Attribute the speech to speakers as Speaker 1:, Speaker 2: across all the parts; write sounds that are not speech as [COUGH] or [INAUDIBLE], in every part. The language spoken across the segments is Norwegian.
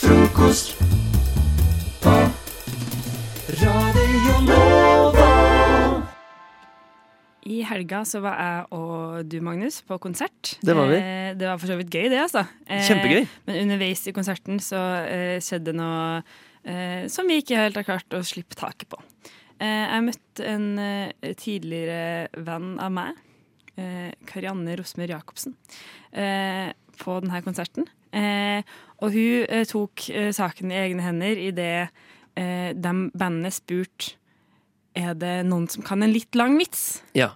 Speaker 1: Frokost på Radio Nova.
Speaker 2: I helga så var jeg og du, Magnus, på konsert.
Speaker 3: Det var vi.
Speaker 2: Eh, det var for så vidt gøy, det, altså. Eh,
Speaker 3: Kjempegøy.
Speaker 2: Men underveis i konserten så eh, skjedde noe eh, som vi ikke helt har klart å slippe taket på. Eh, jeg møtte en tidligere venn av meg, eh, Karianne Rosmer Jacobsen, eh, på denne konserten. Eh, og hun eh, tok eh, saken i egne hender idet eh, de bandene spurte er det noen som kan en litt lang vits.
Speaker 3: Ja.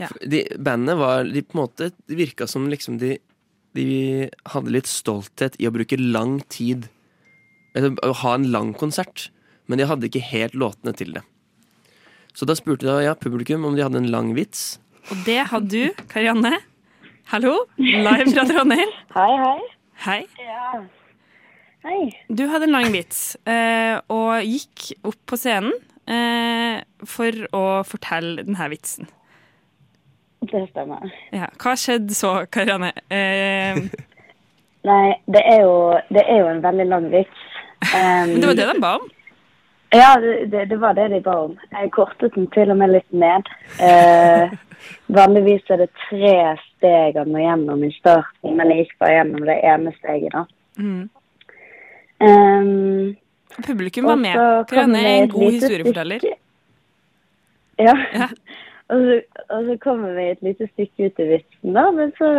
Speaker 2: Ja.
Speaker 3: De, bandene var de på en måte Det virka som liksom de, de hadde litt stolthet i å bruke lang tid. Eller å ha en lang konsert. Men de hadde ikke helt låtene til det. Så da spurte de, ja, publikum om de hadde en lang vits.
Speaker 2: Og det hadde du, Karianne. Hallo, live fra Trondheim.
Speaker 4: Hei, hei.
Speaker 2: Hei.
Speaker 4: Ja. Hei.
Speaker 2: Du hadde en lang vits, eh, og gikk opp på scenen eh, for å fortelle denne vitsen.
Speaker 4: Det stemmer.
Speaker 2: Ja. Hva skjedde så, Karianne? Eh, [LAUGHS]
Speaker 4: Nei, det er jo, det er jo en veldig lang vits. [LAUGHS] Um,
Speaker 2: det var det de ba om.
Speaker 4: Ja, det, det, var det de ba om. Jeg kortet den til og med litt ned. Eh, [LAUGHS] vanligvis er det tre steg han må gjennom i starten, men jeg gikk bare gjennom det ene steget, da.
Speaker 2: Mm.
Speaker 4: Um,
Speaker 2: Publikum var med.
Speaker 4: det
Speaker 2: er en god historieforteller.
Speaker 4: stykke- Ja.
Speaker 2: Ja. [LAUGHS]
Speaker 4: og, så, og så kommer vi et lite stykke ut i vitsen, da, men så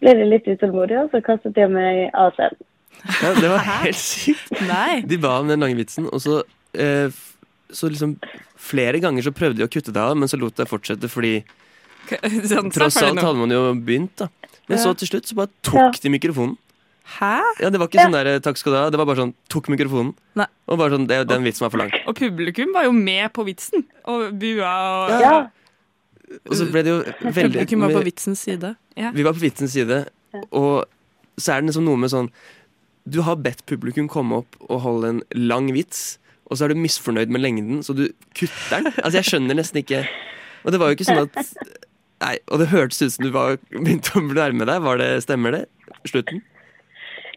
Speaker 4: ble de litt utålmodige, og så kastet de meg av scenen.
Speaker 3: Ja, det var [LAUGHS] helt sykt.
Speaker 2: Nei.
Speaker 3: De ba om den lange vitsen, og så, eh, så liksom Flere ganger så prøvde de å kutte det av, men så lot jeg fortsette fordi [LAUGHS]
Speaker 2: Sånn,
Speaker 3: tross
Speaker 2: så er
Speaker 3: alt hadde man jo begynt, da. Men så til slutt så bare tok de mikrofonen.
Speaker 2: Hæ?
Speaker 3: Ja, Det var ikke sånn der 'takk skal du ha', det var bare sånn 'tok mikrofonen'.
Speaker 2: Nei.
Speaker 3: Og bare sånn, det, Den vitsen var for lang.
Speaker 2: Og publikum var jo med på vitsen. Og bua og
Speaker 4: Ja.
Speaker 3: Og så ble det jo veldig
Speaker 5: Publikum var på vitsens side.
Speaker 2: Ja.
Speaker 3: Vi var på vitsens side, og så er det liksom noe med sånn Du har bedt publikum komme opp og holde en lang vits, og så er du misfornøyd med lengden, så du kutter den. Altså, jeg skjønner nesten ikke Og det var jo ikke sånn at Nei, og det hørtes ut som du var, begynte å nærme deg. Var det, stemmer det? Slutten?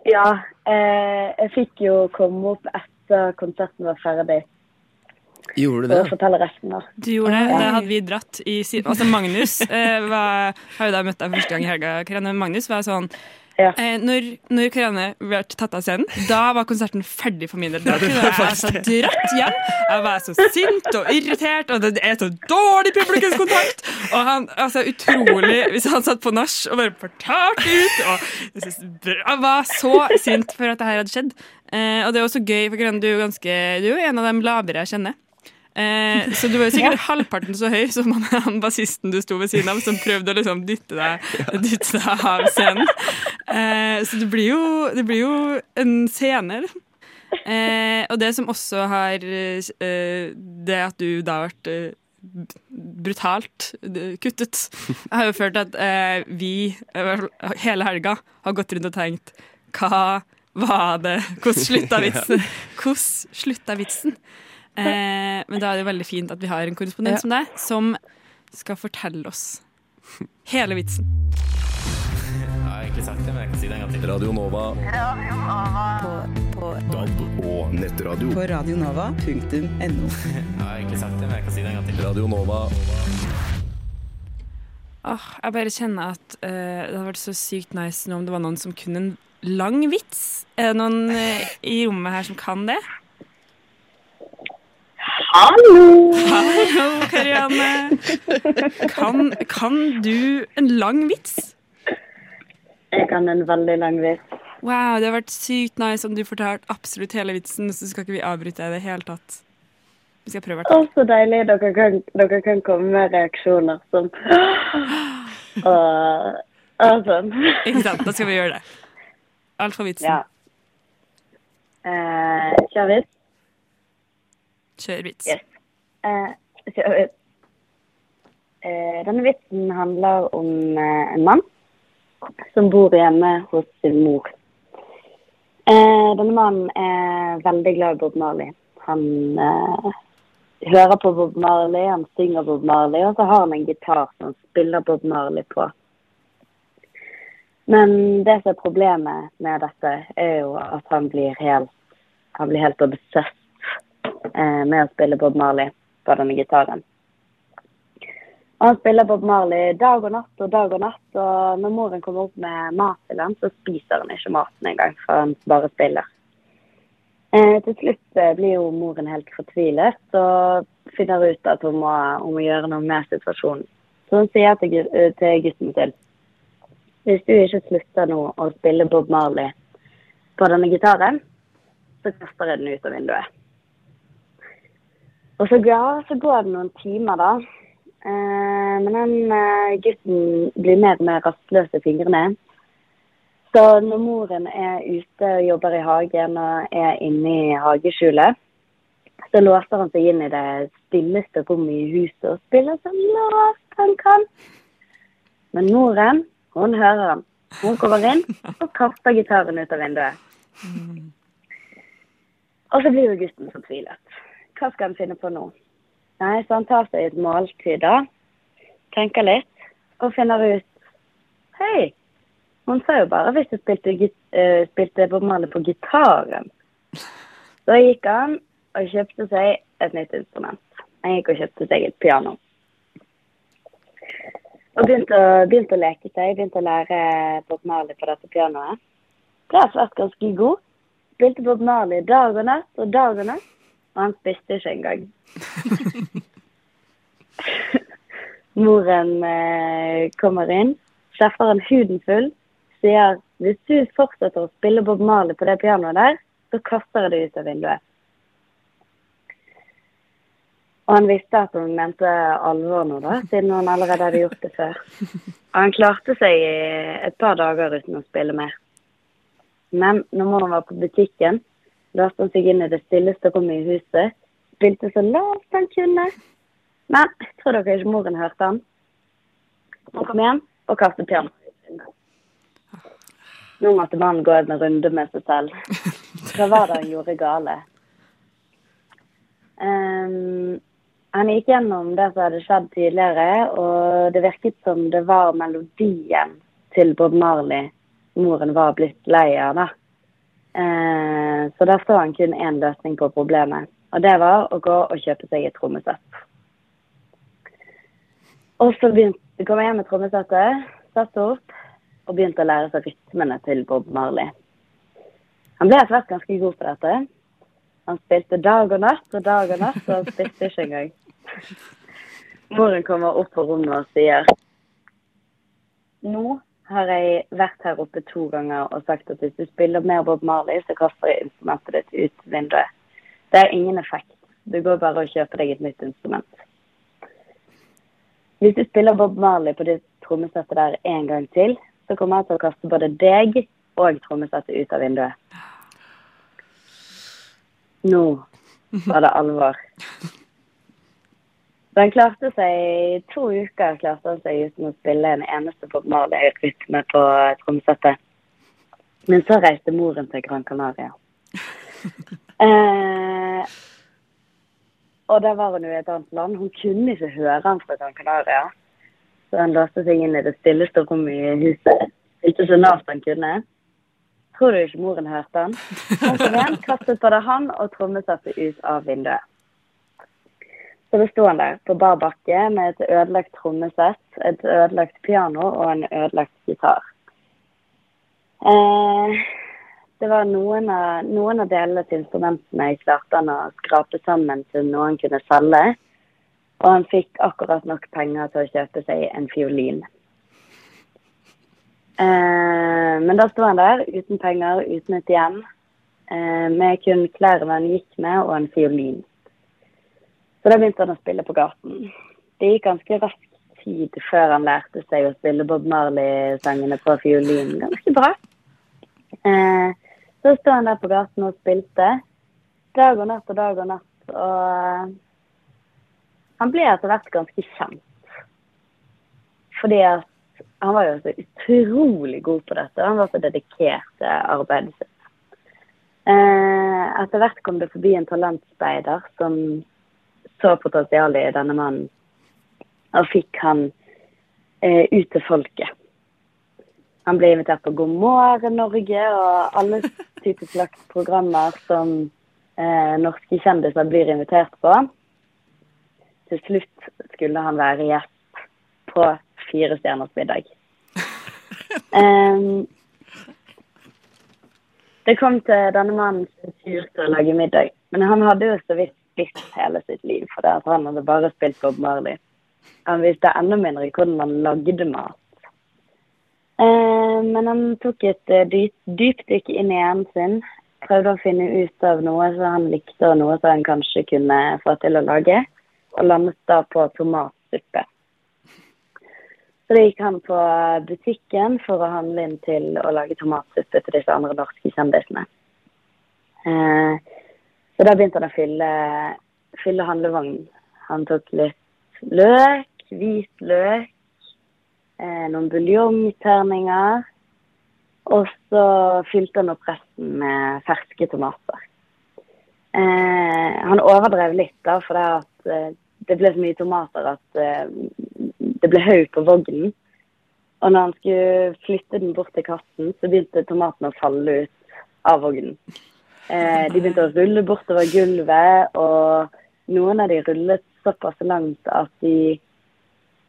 Speaker 4: Ja, eh, jeg fikk jo komme opp etter konserten var ferdig
Speaker 3: Gjorde du det?
Speaker 4: for å fortelle resten. da.
Speaker 2: Du gjorde det. Det hadde vi dratt i siden. Altså Magnus eh, var, har jo da møtt deg første gang i helga. Magnus var sånn
Speaker 4: Ja.
Speaker 2: eh, Når, når Karianne ble tatt av scenen, da var konserten ferdig for min del. Da kunne jeg altså dratt hjem. Jeg var så sint og irritert, og det er så dårlig publikumskontakt! Og han, altså utrolig Hvis han satt på nach og bare fortalte ut og Jeg var så sint for at det her hadde skjedd. Eh, og det er også gøy, for Karianne, du er jo Du er jo en av de lavere jeg kjenner. Eh, så du var jo [LAUGHS] sikkert halvparten så høy som han, han bassisten du sto ved siden av, som prøvde å liksom dytte deg, [LAUGHS] dytte deg av scenen. Eh, så det blir, jo, det blir jo en scene. liksom. Eh, og det som også har eh, Det at du da har eh, brutalt kuttet. kuttet, har jo til at eh, vi hele helga har gått rundt og tenkt Hva var det? Hvordan slutta [LAUGHS] vitsen? Hvordan slutta vitsen? Eh, men da er det jo veldig fint at vi har en korrespondent
Speaker 5: Ja.
Speaker 2: som deg, som skal fortelle oss hele vitsen.
Speaker 6: Jeg har egentlig sagt det, men jeg kan si det en gang til. Radio Nova. DAB og nettradio.
Speaker 7: På radionova.no. [LAUGHS]
Speaker 6: Jeg har egentlig sagt det, men jeg kan si det en gang til. Radio Nova.
Speaker 2: Oh, jeg bare kjenner at uh, det hadde vært så sykt nice nå om det var noen som kunne en lang vits. Er det noen uh, i rommet her som kan det?
Speaker 4: Hallo!
Speaker 2: Hallo, Karianne. Kan, kan du en lang vits?
Speaker 4: Jeg kan en veldig lang vits.
Speaker 2: Wow, det har vært sykt nice om du fortalte absolutt hele vitsen, så skal ikke vi avbryte deg i det hele tatt. Vi skal prøve
Speaker 4: Å, så deilig. Dere kan, dere kan komme med reaksjoner som [GASPS] og, og sånn.
Speaker 2: Ikke sant? Da skal vi gjøre det. Alt for vitsen.
Speaker 4: Ja. Eh, kjør vits.
Speaker 2: Kjør vits.
Speaker 4: Yes. Eh, så, vits. Eh, denne vitsen handler om eh, en mann som bor hjemme hos sin mor. Eh, denne mannen er veldig glad i Bob Marley. Han eh, hører på Bob Marley, han synger Bob Marley, og så har han en gitar som han spiller Bob Marley på. Men det som er problemet med dette, er jo at han blir helt, han blir helt obsessed eh, med å spille Bob Marley på denne gitaren. Og han spiller Bob Marley dag og natt og dag og natt, og når moren kommer opp med mat til ham, så spiser han ikke maten engang, for han bare spiller. Eh, til slutt eh, blir jo moren helt fortvilet og finner ut at hun må, hun må gjøre noe med situasjonen. Så hun sier til, eh, til gutten sin hvis du ikke slutter nå å spille Bob Marley på denne gitaren, så kaster jeg den ut av vinduet. Og så, ja, så går det noen timer, da. Eh, men den eh, gutten blir mer og mer rastløs i fingrene. Så når moren er ute og jobber i hagen og er inne i hageskjulet, så låser han seg inn i det stilleste rommet i huset og spiller så lavt han kan. Men moren, hun hører ham. Hun kommer inn og kaster gitaren ut av vinduet. Og så blir jo gutten fortvilet. Hva skal han finne på nå? Nei, så han tar seg et måltid da, tenker litt, og finner ut Hei, hun sa jo bare hvis du spilte, eh, spilte Bob Marley på gitaren. Så gikk han og kjøpte seg et nytt instrument. Han gikk og kjøpte seg et piano. Og begynte å, begynte å leke seg, begynte å lære Bob Marley på dette pianoet. Ble vært ganske god. Spilte Bob Marley dag og natt og dag og natt. Og han spiste ikke engang. Moren eh, kommer inn, skjeffer han huden full, sier hvis du fortsetter å spille Bob Marley på det pianoet der, så kaster jeg det ut av vinduet. Og han visste at hun mente alvor nå, da, siden hun allerede hadde gjort det før. Og han klarte seg i et par dager uten å spille mer. Men når moren var på butikken, låste han seg inn i det stilleste rommet i huset, spilte så lavt han kunne. Men tror dere ikke moren hørte han? Han kom hjem og kastet ut. Nå måtte mannen gå en runde med seg selv. Hva var det han gjorde gale? Um, han gikk gjennom det som hadde skjedd tidligere, og det virket som det var melodien til Bob Marley moren var blitt lei av. da. Eh, så der så han kun én løsning på problemet, og det var å gå og kjøpe seg et trommesett. Og så begynte, kom jeg hjem med trommesettet, satte opp og begynte å lære seg rytmene til Bob Marley. Han ble etter hvert ganske god på dette. Han spilte dag og natt og dag og natt, og han spilte ikke engang. Moren kommer opp på rommet og sier Nå har jeg vært her oppe to ganger og sagt at hvis du spiller mer Bob Marley, så kaster jeg instrumentet ditt ut vinduet. Det har ingen effekt. Du går bare og kjøper deg et nytt instrument. Hvis du spiller Bob Marley på det trommesettet der en gang til, så kommer jeg til å kaste både deg og trommesettet ut av vinduet. Nå var det alvor. Så han klarte seg i to uker klarte han seg uten å spille en eneste Bob Marley-rytme på trommesettet. Men så reiste moren til Gran Canaria. [LAUGHS] Eh, og der var hun jo i et annet land. Hun kunne ikke høre han fra Gran Canaria. Så han låste seg inn i det stilleste rommet i huset. Ikke så lavt han kunne. Tror du ikke moren hørte han? [LAUGHS] Han kom hjem, kastet både han og trommesettet ut av vinduet. Så da sto han der på bar bakke med et ødelagt trommesett, et ødelagt piano og en ødelagt gitar. Eh, det var noen av, noen av delene til instrumentene jeg klarte han å skrape sammen til noe han kunne selge. Og han fikk akkurat nok penger til å kjøpe seg en fiolin. Eh, men da sto han der uten penger, uten et hjem, eh, med kun klærne han gikk med og en fiolin. Så da begynte han å spille på gaten. Det gikk ganske raskt tid før han lærte seg å spille Bob Marley-sangene på fiolin. Ganske bra. Eh, så sto han der på gaten og spilte dag og natt og dag og natt. Og han ble etter hvert ganske kjent. Fordi at han var jo så utrolig god på dette. Han var så dedikert til arbeidet sitt. Eh, etter hvert kom det forbi en talentspeider som så potensialet i denne mannen, og fikk han eh, ut til folket. Han ble invitert på God morgen Norge og alle [LAUGHS] typer slags programmer som eh, norske kjendiser blir invitert på. Til slutt skulle han være gjest på Fire stjerners middag. [LAUGHS] Um, det kom til denne mannens tur til å lage middag. Men han hadde jo så vidt spist hele sitt liv, for det at han hadde bare spilt Bob Marley. Han visste enda mindre hvordan man lagde mat. Eh, men han tok et dypt, dyp, dykk inn i hjernen sin. Prøvde å finne ut av noe som han likte, og noe som han kanskje kunne få til å lage. Og landet da på tomatsuppe. Så da gikk han på butikken for å handle inn til å lage tomatsuppe til disse andre norske kjendisene. Eh, så da begynte han å fylle, fylle handlevognen. Han tok litt løk, hvit løk, eh, noen buljongterninger. Og så fylte han opp resten med ferske tomater. Eh, han overdrev litt, da, for det, at, eh, det ble så mye tomater at eh, det ble haug på vognen. Og når han skulle flytte den bort til kassen, så begynte tomatene å falle ut av vognen. Eh, de begynte å rulle bortover gulvet, og noen av de rullet såpass langt at de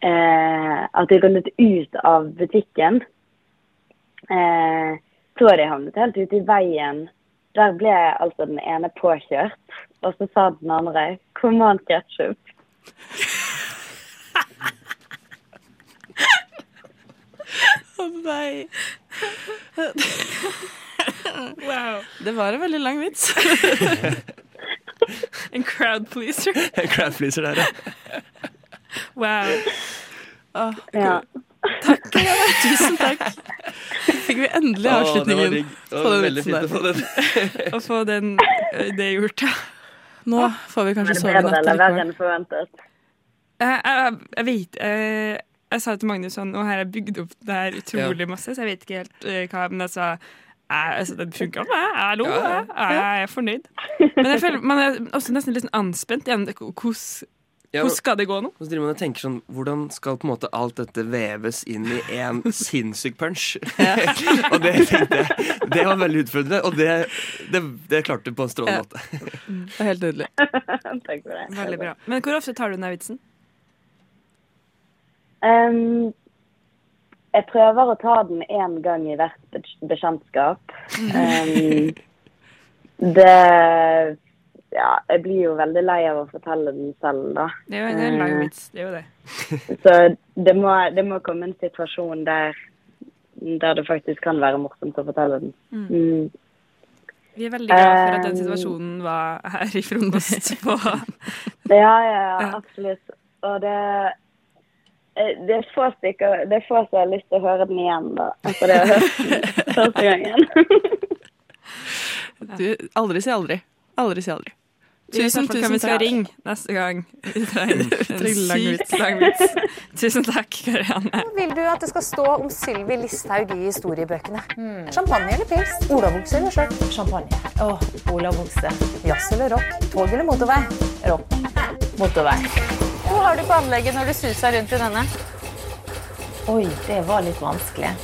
Speaker 4: eh, at de rullet ut av butikken. Eh, så de havnet helt ute i veien. Der ble altså den ene påkjørt, og så sa den andre 'kom an, ketsjup'.
Speaker 5: Å nei. [LAUGHS]
Speaker 2: Wow.
Speaker 5: Det var en veldig lang vits. [LAUGHS]
Speaker 2: En crowd pleaser. [LAUGHS]
Speaker 3: En Crowd pleaser der, ja.
Speaker 2: Wow. [LAUGHS]
Speaker 4: Ja.
Speaker 5: Tusen takk. Fikk vi endelig
Speaker 3: det var
Speaker 5: avslutningen
Speaker 3: digg. Det
Speaker 5: på den vitsen
Speaker 3: fint å
Speaker 5: der.
Speaker 3: få den.
Speaker 2: Å få den, eh, det gjort, ja.
Speaker 5: Nå får vi kanskje
Speaker 4: det
Speaker 5: sove i
Speaker 4: bedre
Speaker 5: natt.
Speaker 4: eller verre enn forventet?
Speaker 2: Jeg, jeg, jeg vet jeg, Jeg sa til Magnus sånn og her jeg bygd opp det her utrolig masse, så jeg vet ikke helt eh, hva Men jeg, altså det funka for meg. Jeg lo.
Speaker 3: Ja, ja.
Speaker 2: Jeg, jeg er fornøyd. Men jeg føler [LAUGHS] man er også nesten litt sånn anspent igjen. Hvordan
Speaker 3: Ja,
Speaker 2: hvordan skal det gå nå?
Speaker 3: Og så driver man og tenker sånn Hvordan skal på en måte alt dette veves inn i én [LAUGHS] sinnssyk punch? [LAUGHS] og det tenkte jeg Det var veldig utfordrende, og det, det, det klarte du på en strålende måte.
Speaker 5: Det er helt nydelig.
Speaker 4: Takk for det.
Speaker 2: Veldig bra. Men hvor ofte tar du den der vitsen?
Speaker 4: Ehm, jeg prøver å ta den én gang i hvert be- bekjentskap. [LAUGHS] Um, det Ja, jeg blir jo veldig lei av å fortelle den selv, da.
Speaker 2: Det er jo en, en lang
Speaker 4: Eh,
Speaker 2: vits. Det er jo det. [LAUGHS]
Speaker 4: Så det må, det må komme en situasjon der, der det faktisk kan være morsomt å fortelle den. Mm.
Speaker 2: Vi er veldig glad for at den
Speaker 4: Um,
Speaker 2: situasjonen var her i frokost. På. [LAUGHS]
Speaker 4: Ja, ja, ja, absolutt. Og det eh, det er få stykker Det er få som har lyst til å høre den igjen, da. Etter det jeg har hørt den [LAUGHS] første gangen. [LAUGHS]
Speaker 5: Du, aldri si aldri. Aldri si aldri.
Speaker 2: Tusen,
Speaker 5: Tusen,
Speaker 2: tusen
Speaker 5: vi
Speaker 2: skal
Speaker 5: takk.
Speaker 2: ringe neste gang. [LAUGHS] Vi trenger en sykt lang vits. Tusen takk, Karianne.
Speaker 7: vil du at det skal stå om Sylvi Listhaug i historiebøkene? Champagne eller pils? Olavokse eller sjøl? Champagne. Åh, Olavokse. Jazz eller rock? Tog eller motorvei? Rock. Motorvei. Hvor har du på anlegget når du suser rundt i denne? Oi, det var litt vanskelig.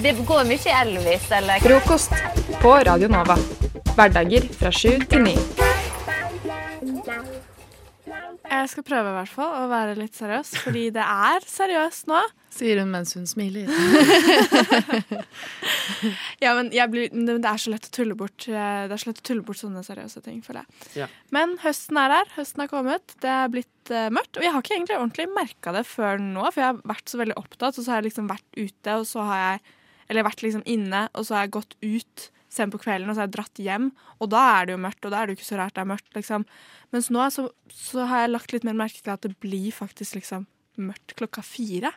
Speaker 7: Det går mye Elvis, eller?
Speaker 8: Frokost på Radio Nova. Hverdager fra sju til ni.
Speaker 9: Jeg skal prøve i hvert fall å være litt seriøs, fordi det er seriøst nå.
Speaker 5: Sier hun mens hun smiler. [LAUGHS]
Speaker 9: Ja, men jeg blir, det det er så lett å tulle bort eh, Det er så lett å tulle bort sånne seriøse ting, føler jeg.
Speaker 3: Ja.
Speaker 9: Men høsten er her. Høsten er kommet. Det er blitt uh, mørkt. Og jeg har ikke egentlig ordentlig merka det før nå, for jeg har vært så veldig opptatt, og så har jeg liksom vært ute, og så har jeg Eller vært liksom inne, og så har jeg gått ut sent på kvelden, og så har jeg dratt hjem, og da er det jo mørkt, og da er det jo ikke så rart det er mørkt, liksom. Mens nå så, så har jeg lagt litt mer merke til at det blir faktisk liksom mørkt klokka fire.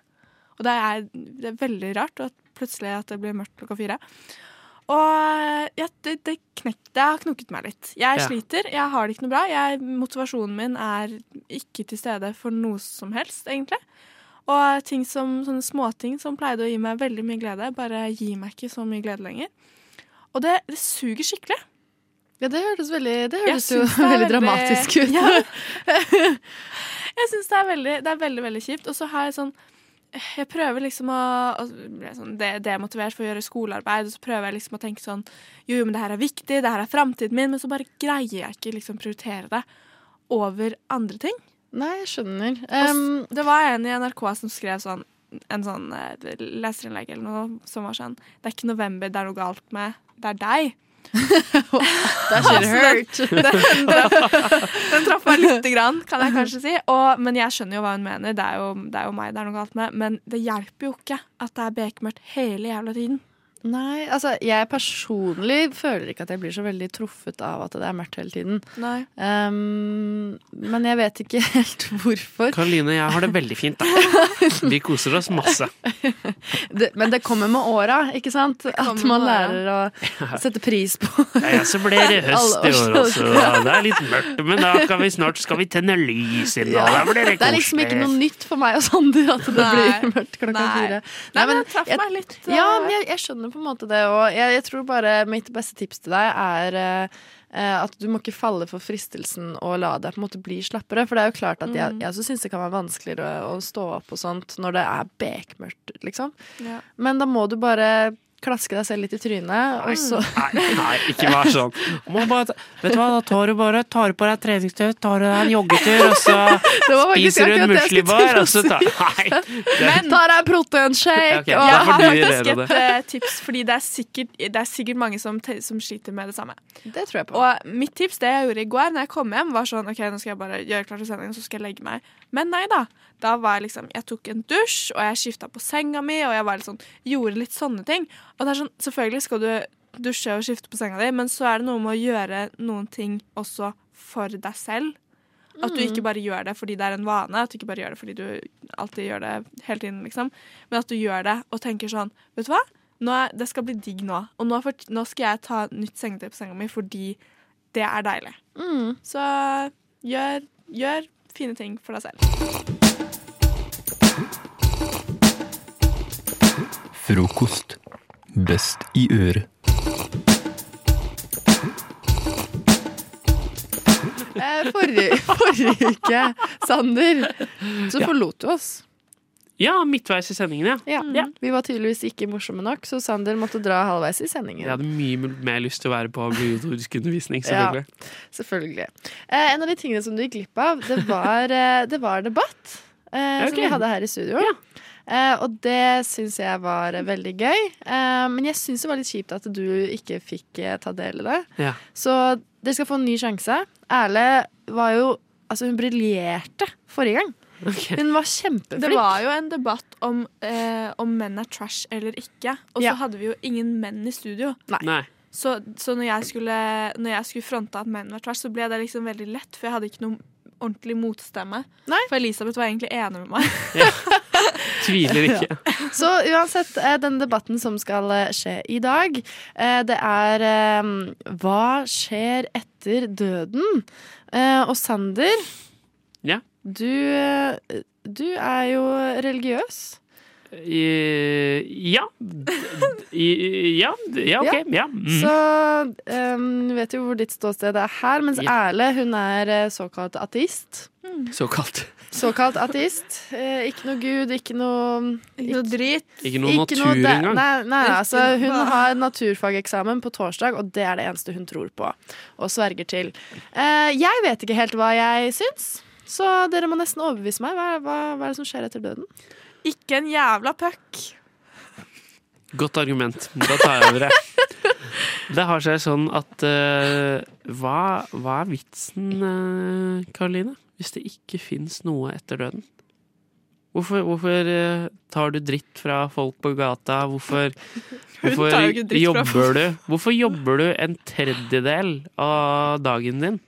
Speaker 9: Og det er, det er veldig rart at plutselig at det blir mørkt klokka fire. Og ja, det, det, knek, det har knukket meg litt. Jeg
Speaker 3: Ja.
Speaker 9: sliter, jeg har det ikke noe bra. Jeg, motivasjonen min er ikke til stede for noe som helst, egentlig. Og ting som, sånne småting som pleide å gi meg veldig mye glede, bare gir meg ikke så mye glede lenger. Og det, det suger skikkelig.
Speaker 5: Ja, det hørtes veldig Det hørtes jo [LAUGHS]
Speaker 9: det veldig,
Speaker 5: veldig dramatisk ut.
Speaker 9: Ja. [LAUGHS] jeg syns det det er veldig, veldig kjipt. Og så har jeg sånn jeg prøver liksom å bli sånn demotivert for å gjøre skolearbeid, og så prøver jeg liksom å tenke sånn Jo, jo, men det her er viktig, det her er framtiden min, men så bare greier jeg ikke liksom prioritere det over andre ting.
Speaker 5: Nei, jeg skjønner. Um,
Speaker 9: det var en i NRK som skrev sånn en sånn eh, leserinnlegg eller noe som var sånn Det er ikke november det er noe galt med, det er deg. [LAUGHS]
Speaker 5: that should [LAUGHS] hurt.
Speaker 9: Den, den, den traff meg lite grann, kan jeg kanskje si. Og, men jeg skjønner jo hva hun mener. Det er jo, det er jo meg det er noe galt med. Men det hjelper jo ikke at det er bekmørkt hele jævla tiden.
Speaker 5: Nei, altså jeg personlig føler ikke at jeg blir så veldig truffet av at det er mørkt hele tiden.
Speaker 9: Nei.
Speaker 5: Um, men jeg vet ikke [LAUGHS] helt hvorfor.
Speaker 10: Karoline, jeg har det veldig fint, da. [LAUGHS] Vi koser oss masse.
Speaker 5: Det, men det kommer med åra, ikke sant? At man lærer å sette pris på
Speaker 10: Ja, så blir det høst i år også. Det er litt mørkt, men da kan vi snart skal vi tenne lys inn, Ja. da blir det
Speaker 5: Det er liksom ikke noe nytt for meg og Sander at det
Speaker 9: Nei.
Speaker 5: blir mørkt klokka
Speaker 9: Nei.
Speaker 5: fire.
Speaker 9: Nei, men det traff meg litt.
Speaker 5: Ja,
Speaker 9: eh,
Speaker 5: men jeg, jeg skjønner på en måte det, og jeg, jeg tror bare mitt beste tips til deg er eh, at du må ikke falle for fristelsen og la deg på en måte bli slappere. For det er jo klart at jeg,
Speaker 9: Mm.
Speaker 5: jeg også syns det kan være vanskeligere å, å stå opp og sånt når det er bekmørkt, liksom.
Speaker 9: Ja.
Speaker 5: Men da må du bare klaske deg selv litt i trynet, og så
Speaker 10: Nei, nei, ikke vær [LAUGHS] sånn. Må bare, vet du hva, da tar du bare tar du på deg treningstøy, tar du deg en joggetur, og så [LAUGHS]
Speaker 5: Det var faktisk
Speaker 10: spiser du en muslibar, og så tar Nei!
Speaker 9: Men
Speaker 5: tar deg en proteinshake!
Speaker 10: Okay,
Speaker 5: og-
Speaker 9: jeg har faktisk et eh, tips, fordi det er, sikkert, det er sikkert mange som, som sliter med det samme.
Speaker 5: Det tror jeg på.
Speaker 9: Og mitt tips det jeg gjorde i går når jeg kom hjem, var sånn OK, nå skal jeg bare gjøre klart til sendingen, så skal jeg legge meg. Men nei da. Da var jeg liksom Jeg tok en dusj, og jeg skifta på senga mi, og jeg var litt sånn, gjorde litt sånne ting. Og det er sånn, selvfølgelig skal du dusje og skifte på senga di, men så er det noe med å gjøre noen ting også for deg selv. At du ikke bare gjør det fordi det er en vane, at du ikke bare gjør det fordi du alltid gjør det hele tiden, liksom. Men at du gjør det og tenker sånn Vet du hva? Er, det skal bli digg nå. Og nå, for, nå skal jeg ta nytt sengetøy på senga mi fordi det er deilig.
Speaker 5: Mm.
Speaker 9: Så gjør, gjør fine ting for deg selv.
Speaker 1: Frokost. Best i øret.
Speaker 5: Eh, Forrige, forrige uke, Sander, så
Speaker 10: Ja.
Speaker 5: forlot du oss.
Speaker 10: Ja, midtveis i sendingen, ja.
Speaker 5: Ja.
Speaker 10: Ja.
Speaker 5: Vi var tydeligvis ikke morsomme nok, så Sander måtte dra halvveis i sendingen.
Speaker 10: Jeg hadde mye mer lyst til å være på obligatorisk undervisning, [LAUGHS] selvfølgelig.
Speaker 5: Selvfølgelig. Eh, en av de tingene som du gikk glipp av, det var, eh, det var debatt. Eh,
Speaker 10: okay.
Speaker 5: Som vi hadde her i studio. Eh, og det syns jeg var veldig gøy. Eh, men jeg syns det var litt kjipt at du ikke fikk eh, ta del i det.
Speaker 10: Ja.
Speaker 5: Så dere skal få en ny sjanse. Erle var jo Altså, hun briljerte forrige gang.
Speaker 10: Okay.
Speaker 5: Hun var kjempeflink.
Speaker 9: Det var jo en debatt om, eh, om menn er trash eller ikke. Og så
Speaker 5: Ja.
Speaker 9: hadde vi jo ingen menn i studio.
Speaker 10: Nei.
Speaker 9: Så, så når, jeg skulle, når jeg skulle fronte at menn var trash, så ble det liksom veldig lett, for jeg hadde ikke noe ordentlig motstemme.
Speaker 5: Nei.
Speaker 9: For Elisabeth var egentlig enig med meg. [LAUGHS]
Speaker 10: Tviler ikke.
Speaker 5: Så uansett, eh, den debatten som skal eh, skje i dag, eh, det er Hva skjer etter døden? Eh, Og Sander,
Speaker 10: Ja.
Speaker 5: du, du er jo religiøs.
Speaker 10: Ja. Ja. Ja, OK. Ja. Mm.
Speaker 5: Så du vet jo hvor ditt ståsted er her, mens
Speaker 10: Ja.
Speaker 5: Erle hun er eh, såkalt ateist.
Speaker 10: Såkalt.
Speaker 5: Såkalt ateist. Eh, ikke noe gud, ikke noe
Speaker 9: Ikke noe drit.
Speaker 10: Ikke noe natur
Speaker 5: noe
Speaker 10: engang.
Speaker 5: Nei, nei, altså, hun har naturfageksamen på torsdag, og det er det eneste hun tror på og sverger til. Eh, jeg vet ikke helt hva jeg syns, så dere må nesten overbevise meg. Hva, hva, hva er det som skjer etter døden?
Speaker 9: Ikke en jævla puck.
Speaker 10: Godt argument. Da tar jeg over det. [LAUGHS] Det har seg sånn at uh, hva, hva er vitsen, uh, Karoline? Hvis det ikke fins noe etter døden? Hvorfor, hvorfor eh, tar du dritt fra folk på gata? Hvorfor, [LAUGHS] hvorfor jobber du Hvorfor jobber du en tredjedel av dagen din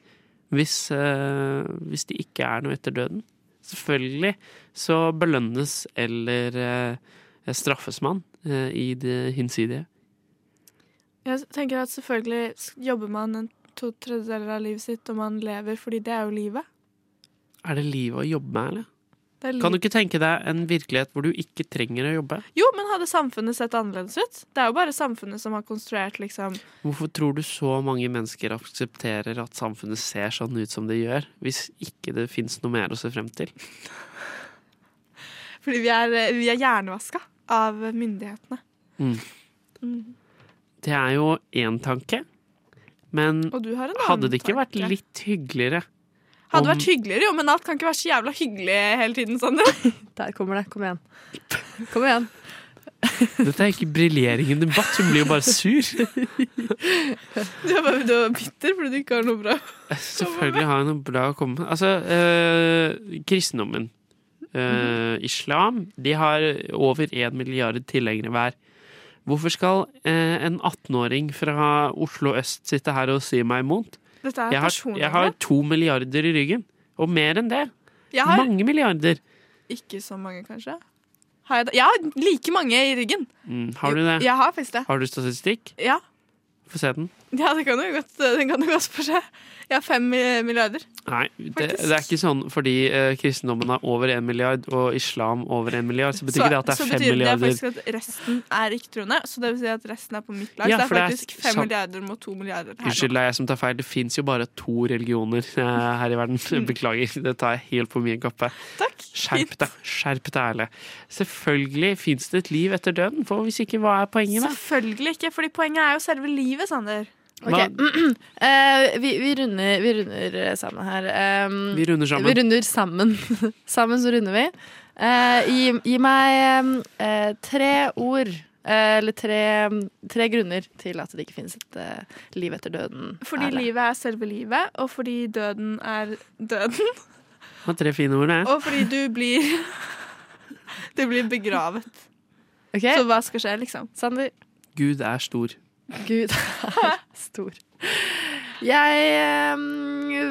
Speaker 10: hvis, eh, hvis det ikke er noe etter døden? Selvfølgelig så belønnes eller eh, straffes man eh, i det hinsidige.
Speaker 9: Jeg tenker at selvfølgelig jobber man en to tredjedeler av livet sitt, og man lever fordi det er jo livet.
Speaker 10: Er det livet å jobbe med, eller?
Speaker 9: Det er
Speaker 10: Kan du ikke tenke deg en virkelighet hvor du ikke trenger å jobbe?
Speaker 9: Jo, men hadde samfunnet sett annerledes ut? Det er jo bare samfunnet som har konstruert liksom
Speaker 10: Hvorfor tror du så mange mennesker aksepterer at samfunnet ser sånn ut som det gjør, hvis ikke det fins noe mer å se frem til?
Speaker 9: Fordi vi er, eh, vi er hjernevaska av myndighetene.
Speaker 10: Mm.
Speaker 9: Mm.
Speaker 10: Det er jo én tanke, men hadde det ikke vært
Speaker 9: tanke.
Speaker 10: litt hyggeligere
Speaker 9: Hadde
Speaker 10: om-
Speaker 9: vært hyggeligere, jo, men alt kan ikke være så jævla hyggelig hele tiden. Sander. [LAUGHS]
Speaker 5: Der kommer det. Kom igjen. Kom igjen.
Speaker 10: Dette er ikke briljering i debatt, hun blir jo bare sur.
Speaker 9: Du er bare du er bitter fordi du ikke har noe bra.
Speaker 10: Selvfølgelig har jeg noe bra å komme med. Altså, øh, kristendommen, øh, islam, de har over én milliard tilhengere hver. Hvorfor skal øh, en 18-åring fra Oslo øst sitte her og si meg imot?
Speaker 9: Er
Speaker 10: Jeg har, jeg har to milliarder i ryggen. Og mer enn det.
Speaker 9: Jeg har
Speaker 10: Mange milliarder.
Speaker 9: ikke så mange, kanskje. Har jeg, jeg har like mange i ryggen.
Speaker 10: Mm, har du det?
Speaker 9: Jeg har faktisk det.
Speaker 10: Har du statistikk?
Speaker 9: Ja,
Speaker 10: Få se den.
Speaker 9: ja det kan jo godt, den kan jo godt få seg. Har fem milliarder.
Speaker 10: Nei, det, det er ikke sånn fordi eh, kristendommen er over én milliard og islam over én milliard, så betyr ikke det at det er fem milliarder.
Speaker 9: Så betyr det faktisk at resten er ikke-troende. Så det vil si at resten er på mitt lag.
Speaker 10: Ja,
Speaker 9: så det er faktisk fem milliarder mot to milliarder
Speaker 10: Unnskyld, det er jeg som tar feil. Det fins jo bare to religioner eh, her i verden.
Speaker 9: Mm.
Speaker 10: Beklager, det tar jeg helt på min kappe. Takk. Skjerp deg, skjerp deg, ærlig. Selvfølgelig fins det et liv etter døden, for hvis ikke, hva er poenget da?
Speaker 9: Selvfølgelig ikke, fordi poenget er jo selve livet, Sander.
Speaker 5: Ok, Uh, [CLEARS THROAT] vi, vi, runder, vi runder sammen her. Um,
Speaker 10: Vi runder sammen.
Speaker 5: Vi runder sammen. [LAUGHS] sammen så runder vi. Uh, gi, gi meg eh, tre ord, eller tre, tre grunner til at det ikke finnes et liv etter døden.
Speaker 9: Fordi
Speaker 5: Erle.
Speaker 9: livet er selve livet, og fordi døden er døden.
Speaker 10: Det var tre fine ord, det.
Speaker 9: Og fordi du blir [LAUGHS] Du blir begravet. Så hva skal skje, liksom?
Speaker 5: Sander?
Speaker 10: Gud er stor.
Speaker 5: Gud [LAUGHS] er stor. Jeg eh,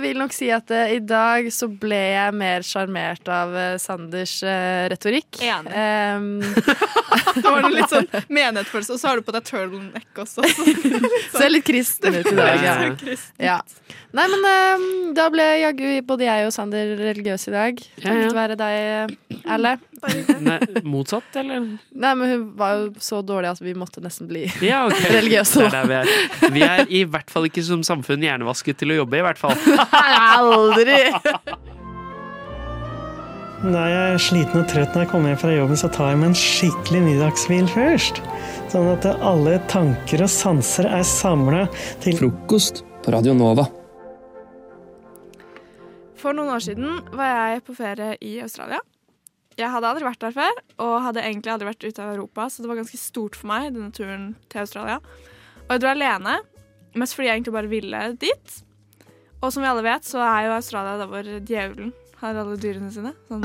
Speaker 5: vil nok si at eh, i dag så ble jeg mer sjarmert av eh, Sanders eh, retorikk.
Speaker 9: Enig.
Speaker 5: Em, [LAUGHS]
Speaker 9: Det var noe litt sånn menighetsfølelse, og så har du på deg turtleneck også. [LAUGHS]
Speaker 5: Ser litt kristen ut i dag. Ja. Ja. Nei, men em, da ble jaggu både jeg og Sander religiøse i dag.
Speaker 10: Ja, ja.
Speaker 5: Takket være deg, Erle. [LAUGHS]
Speaker 10: Nei, motsatt, eller?
Speaker 5: Nei, men hun var jo så dårlig at vi måtte nesten bli
Speaker 10: Ja, okay. [LAUGHS]
Speaker 5: religiøse.
Speaker 10: Er vi er. Vi er i hvert fall ikke som samfunn hjernevasket til å jobbe, i hvert fall. [LAUGHS]
Speaker 5: Aldri!
Speaker 11: Når jeg er sliten og trøtt når jeg kommer hjem fra jobben, så tar jeg meg en skikkelig middagshvil først. Sånn at alle tanker og sanser er samla til
Speaker 1: Frokost på Radio Nova.
Speaker 9: For noen år siden var jeg på ferie i Australia. Jeg hadde aldri vært der før, og hadde egentlig aldri vært ute av Europa, så det var ganske stort for meg, denne turen til Australia. Og jeg dro alene, mest fordi jeg egentlig bare ville dit. Og som vi alle vet, så er jo Australia der hvor djevelen har alle dyrene sine. Sånn,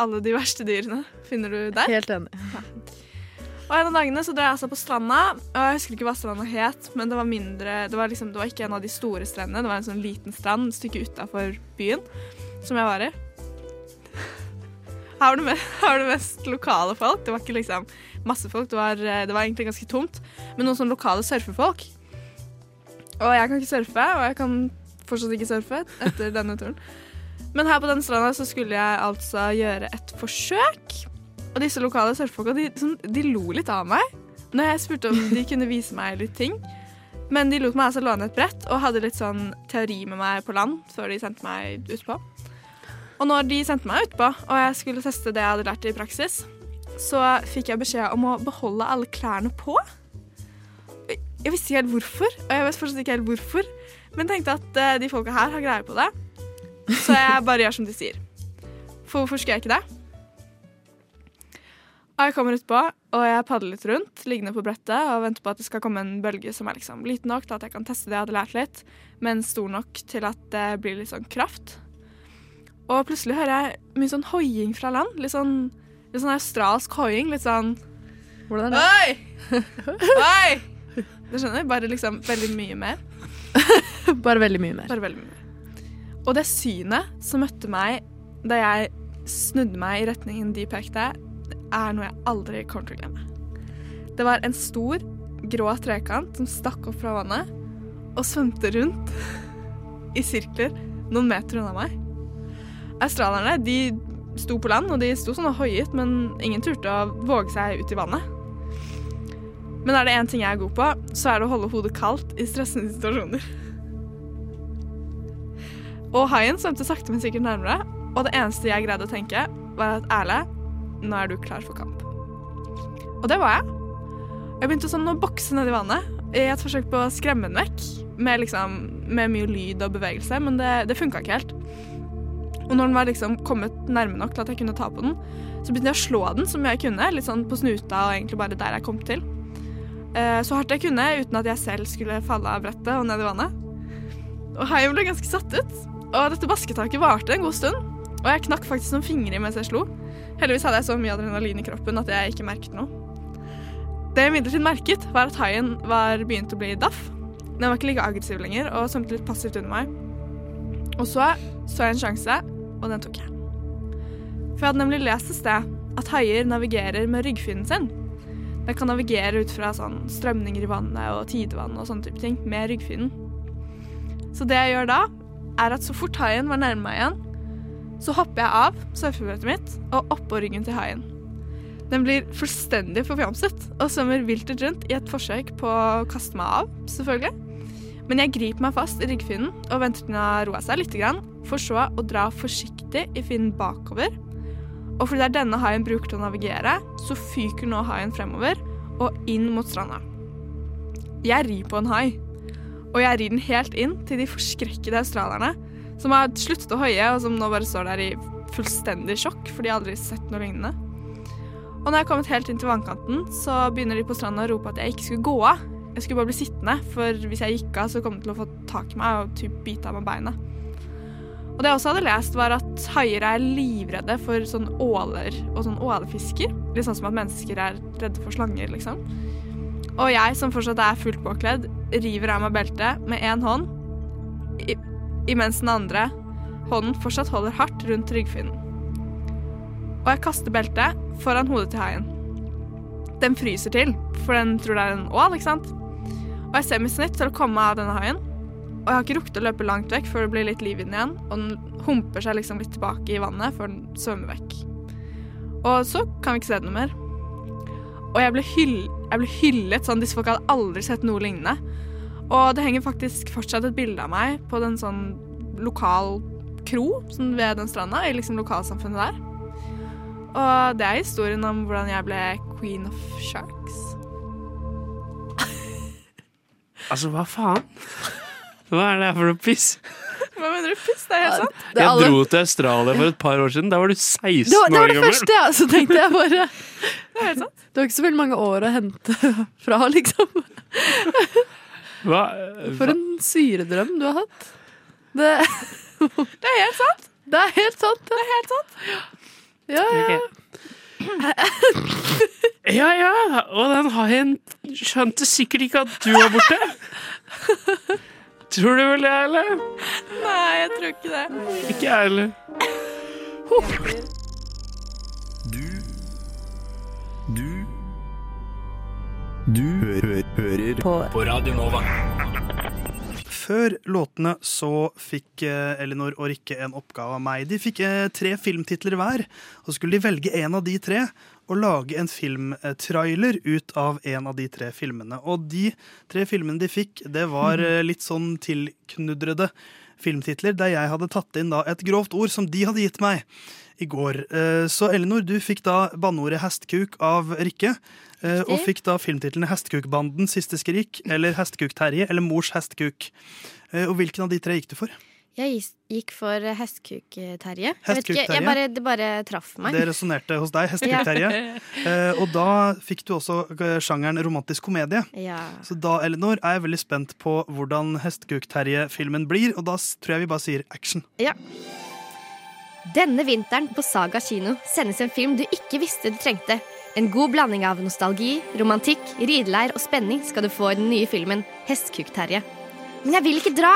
Speaker 9: alle de verste dyrene finner du der.
Speaker 5: Helt enig.
Speaker 9: Og en av dagene så dro jeg altså på stranda, og jeg husker ikke hva stranda het, men det var mindre, det var, liksom, det var ikke en av de store strendene, det var en sånn liten strand et stykke utafor byen, som jeg var i. Her var, det mest, her var det mest lokale folk. Det var ikke liksom masse folk, det var, det var egentlig ganske tomt. Men noen sånne lokale surfefolk. Og jeg kan ikke surfe, og jeg kan fortsatt ikke surfe etter denne turen. Men her på den stranda så skulle jeg altså gjøre et forsøk. Og disse lokale surfefolka de, sånn, de lo litt av meg når jeg spurte om de kunne vise meg litt ting. Men de lot meg altså låne et brett og hadde litt sånn teori med meg på land før de sendte meg utpå. Og når de sendte meg utpå, og jeg skulle teste det jeg hadde lært i praksis, så fikk jeg beskjed om å beholde alle klærne på. Jeg visste ikke helt hvorfor, og jeg vet fortsatt ikke helt hvorfor, men tenkte at eh, de folka her har greie på det. Så jeg bare gjør som de sier. For hvorfor skulle jeg ikke det? Og jeg kommer utpå, og jeg padler litt rundt, liggende på brettet og venter på at det skal komme en bølge som er liksom liten nok til at jeg kan teste det jeg hadde lært litt, men stor nok til at det blir litt sånn kraft. Og plutselig hører jeg mye sånn hoiing fra land. Litt sånn, litt sånn australsk hoiing. Litt sånn
Speaker 5: Hvordan
Speaker 9: Oi! [LAUGHS] Oi! Du skjønner? Bare liksom veldig mye mer. [LAUGHS]
Speaker 5: Bare veldig mye mer.
Speaker 9: Bare veldig mye mer. Og det synet som møtte meg da jeg snudde meg i retningen de pekte, det er noe jeg aldri kommer til å glemme. Det var en stor, grå trekant som stakk opp fra vannet og svømte rundt i sirkler noen meter unna meg. Australierne de sto på land, og de sto sånn og hoiet, men ingen turte å våge seg ut i vannet. Men er det én ting jeg er god på, så er det å holde hodet kaldt i stressende situasjoner. Og haien svømte sakte, men sikkert nærmere, og det eneste jeg greide å tenke, var at Erle, nå er du klar for kamp. Og det var jeg. Jeg begynte sånn å bokse ned i vannet i et forsøk på å skremme den vekk. Med, liksom, med mye lyd og bevegelse, men det, det funka ikke helt. Og når den var liksom kommet nærme nok til at jeg kunne ta på den, så begynte jeg å slå den som jeg kunne. Litt sånn på snuta og egentlig bare der jeg kom til. Eh, Så hardt jeg kunne uten at jeg selv skulle falle av brettet og ned i vannet. Og haien ble ganske satt ut. Og dette basketaket varte en god stund. Og jeg knakk faktisk noen fingre mens jeg slo. Heldigvis hadde jeg så mye adrenalin i kroppen at jeg ikke merket noe. Det jeg imidlertid merket, var at haien var begynt å bli daff. Den var ikke like aggressiv lenger og svømte litt passivt under meg. Og så så jeg en sjanse, og den tok jeg. For jeg hadde nemlig lest et sted at haier navigerer med ryggfinnen sin. Den kan navigere ut fra sånn strømninger i vannet og tidevann og sånne type ting med ryggfinnen. Så det jeg gjør da, er at så fort haien var nærme meg igjen, så hopper jeg av surfebrettet mitt og oppå ryggen til haien. Den blir fullstendig forfjamset og svømmer viltert rundt i et forsøk på å kaste meg av, selvfølgelig. Men jeg griper meg fast i ryggfinnen og venter til den har roa seg litt, for så å dra forsiktig i finnen bakover. Og fordi det er denne haien bruker til å navigere, så fyker nå haien fremover og inn mot stranda. Jeg rir på en hai, og jeg rir den helt inn til de forskrekkede australierne som har sluttet å hoie, og som nå bare står der i fullstendig sjokk, for de har aldri sett noe lignende. Og når jeg har kommet helt inn til vannkanten, så begynner de på stranda å rope at jeg ikke skulle gå av. Jeg skulle bare bli sittende, for hvis jeg gikk av, så kom de til å få tak i meg og typ bite av meg beinet. Og det jeg også hadde lest, var at haier er livredde for sånn åler og sånn ålefisker. Litt sånn som at mennesker er redde for slanger, liksom. Og jeg, som fortsatt er fullt påkledd, river av meg beltet med én hånd, i- imens den andre hånden fortsatt holder hardt rundt ryggfinnen. Og jeg kaster beltet foran hodet til haien. Den fryser til, for den tror det er en ål, ikke sant? Og jeg ser mitt snitt til å komme av denne haien. Og jeg har ikke rukket å løpe langt vekk før det blir litt liv i igjen. Og den humper seg liksom litt tilbake i vannet før den svømmer vekk. Og så kan vi ikke se det noe mer. Og jeg ble, jeg ble hyllet sånn. Disse folka hadde aldri sett noe lignende. Og det henger faktisk fortsatt et bilde av meg på den sånn lokal kro sånn ved den stranda, i liksom lokalsamfunnet der. Og det er historien om hvordan jeg ble queen of sharks.
Speaker 10: Altså, hva faen? Hva er det her for noe piss?
Speaker 9: Hva mener du, piss? Det er helt sant.
Speaker 5: Det er
Speaker 10: Jeg dro til Australia for et par år siden. Da var du 16
Speaker 5: Det var, det
Speaker 10: år
Speaker 5: var det
Speaker 10: gammel.
Speaker 5: første, ja. Så tenkte jeg bare
Speaker 9: Det er helt sant.
Speaker 5: Det var ikke så veldig mange år å hente fra, liksom.
Speaker 10: Hva?
Speaker 5: For en syredrøm du har hatt. Det,
Speaker 9: Det er helt sant.
Speaker 5: det er helt sant. Det er helt sant. Ja, ja.
Speaker 10: Ja, ja, og den haien skjønte sikkert ikke at du var borte. Tror du vel det, eller?
Speaker 9: Nei, jeg tror ikke det.
Speaker 10: Ikke jeg heller.
Speaker 12: Du Du Du hø hører på.
Speaker 6: På Radio Nova.
Speaker 13: Før låtene så fikk eh, Elinor og Rikke en oppgave av meg. De fikk eh, tre filmtitler hver, og så skulle de velge en av de tre og lage en filmtrailer ut av en av de tre filmene. Og de tre filmene de fikk, det var eh, litt sånn tilknudrede filmtitler, der jeg hadde tatt inn da et grovt ord som de hadde gitt meg i går. Så Elinor, du fikk da banneordet hestkuk av Rikke. Eh, Og fikk da filmtitlene Hestekukbanden, Siste skrik eller Hestekuk-Terje eller Mors hestekuk. Eh, Og hvilken av de tre gikk du for?
Speaker 14: Jeg gikk for Hestekuk-Terje. Jeg bare, det bare traff meg.
Speaker 13: Det resonnerte hos deg, Hestekuk-Terje. [LAUGHS] Eh, Og da fikk du også eh, sjangeren romantisk komedie.
Speaker 14: Ja.
Speaker 13: Så da, Elinor, er jeg veldig spent på hvordan Hestekuk-Terje-filmen blir, og da tror jeg vi bare sier action.
Speaker 14: Ja. Denne vinteren på Saga kino sendes en film du ikke visste du trengte. En god blanding av nostalgi, romantikk, rideleir og spenning skal du få i den nye filmen Hestkuk-Terje. Men jeg vil ikke dra!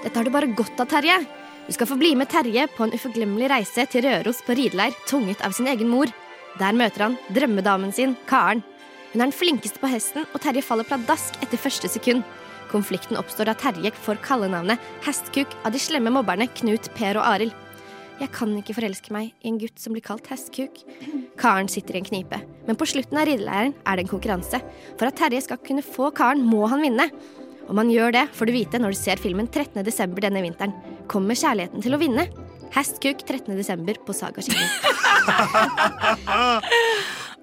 Speaker 14: Dette har du bare godt av, Terje. Du skal få bli med Terje på en uforglemmelig reise til Røros på rideleir, tvunget av sin egen mor. Der møter han drømmedamen sin, Karen. Hun er den flinkeste på hesten, og Terje faller pladask etter første sekund. Konflikten oppstår da Terje får kallenavnet Hestkuk av de slemme mobberne Knut, Per og Arild. Jeg kan ikke forelske meg i en gutt som blir kalt hestkuk. Karen sitter i en knipe, men på slutten av rideleiren er det en konkurranse. For at Terje skal kunne få Karen, må han vinne. Om han gjør det, får du vite når du ser filmen 13. desember denne vinteren. Kommer kjærligheten til å vinne? Hestkuk 13.12. på Saga kino. [LAUGHS]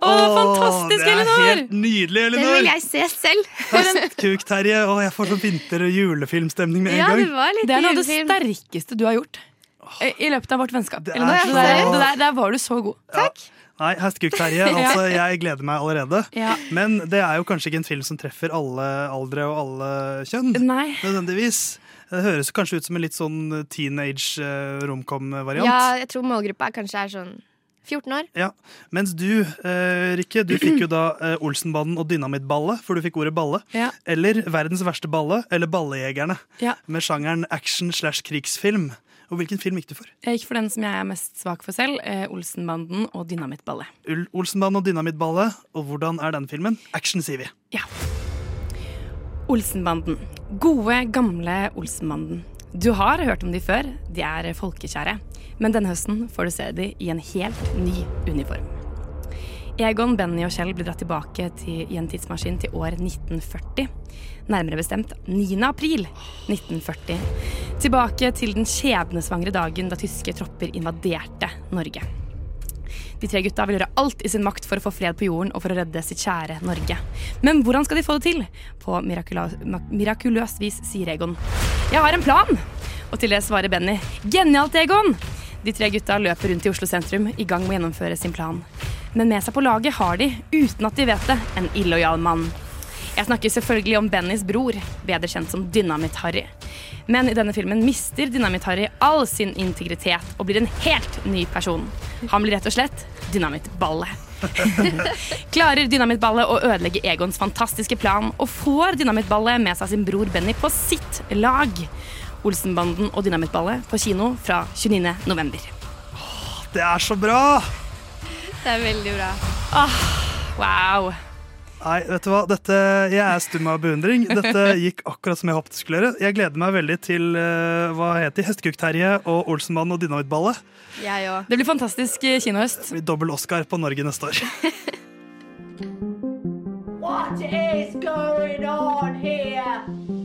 Speaker 15: Å, fantastisk, Elinor!
Speaker 13: det er
Speaker 15: Elinor!
Speaker 13: helt nydelig,
Speaker 14: Den
Speaker 13: Det
Speaker 14: vil jeg se selv.
Speaker 13: Hestkuk, Terje. Å, jeg får sånn vinter- og julefilmstemning med en
Speaker 14: Ja,
Speaker 13: gang.
Speaker 14: det var litt
Speaker 15: Det er noe av det sterkeste du har gjort i løpet av vårt vennskap.
Speaker 13: er så-
Speaker 15: Det der, det der, der var du så god.
Speaker 13: Nei, Hestekuk-Terje. [LAUGHS] Altså, jeg gleder meg allerede.
Speaker 15: Ja.
Speaker 13: Men det er jo kanskje ikke en film som treffer alle aldre og alle kjønn.
Speaker 15: Nei.
Speaker 13: Nødvendigvis. Det høres kanskje ut som en litt sånn teenage eh, romcom-variant.
Speaker 14: Ja, jeg tror målgruppa er kanskje er sånn 14 år.
Speaker 13: Ja. Mens du, eh, Rikke, du fikk jo da eh, Olsenbanden og Dynamittballe, for du fikk ordet balle.
Speaker 15: Ja.
Speaker 13: Eller Verdens verste balle, eller Ballejegerne.
Speaker 15: Ja.
Speaker 13: Med sjangeren action slash krigsfilm. Og hvilken film gikk du for?
Speaker 15: Jeg gikk for den som jeg er mest svak for selv, eh, Olsenbanden og
Speaker 13: Dynamittballet. Olsenbanden og Dynamittballet. Og hvordan er den filmen? Action, sier vi.
Speaker 15: Olsenbanden. Gode, gamle Olsenbanden. Du har hørt om de før, de er folkekjære. Men denne høsten får du se de i en helt ny uniform. Egon, Benny og Kjell blir dratt tilbake til, i en tidsmaskin til år 1940. Nærmere bestemt 9. april 1940. Tilbake til den skjebnesvangre dagen da tyske tropper invaderte Norge. De tre gutta vil gjøre alt i sin makt for å få fred på jorden og for å redde sitt kjære Norge. Men hvordan skal de få det til? På mirakuløst vis, sier Egon. Jeg har en plan! Og til det svarer Benny. Genialt, Egon! De tre gutta løper rundt i Oslo sentrum, i gang med å gjennomføre sin plan. Men med seg på laget har de, uten at de vet det, en illojal mann. Jeg snakker selvfølgelig om Bennys bror, bedre kjent som Dynamitt-Harry. Men i denne filmen mister Dynamitt-Harry all sin integritet og blir en helt ny person. Han blir rett og slett Dynamitt-Ballet. [LAUGHS] Klarer Dynamitt-Ballet å ødelegge Egons fantastiske plan, og får Dynamitt-Ballet med seg sin bror Benny på sitt lag. Olsenbanden og Dynamitt-Ballet på kino fra 29. november.
Speaker 13: Det er så bra!
Speaker 14: Det er veldig bra.
Speaker 15: wow.
Speaker 13: Nei, vet du hva? Dette, jeg er stum av beundring. Dette [LAUGHS] gikk akkurat som jeg håpet det skulle gjøre. Jeg gleder meg veldig til uh, hva heter? Hestekuk-Terje og Olsenmannen og Dynamittballet.
Speaker 14: Jeg òg.
Speaker 15: Det blir fantastisk eh, kinohøst.
Speaker 13: Det blir Dobbel Oscar på Norge neste år.
Speaker 16: What is going on here?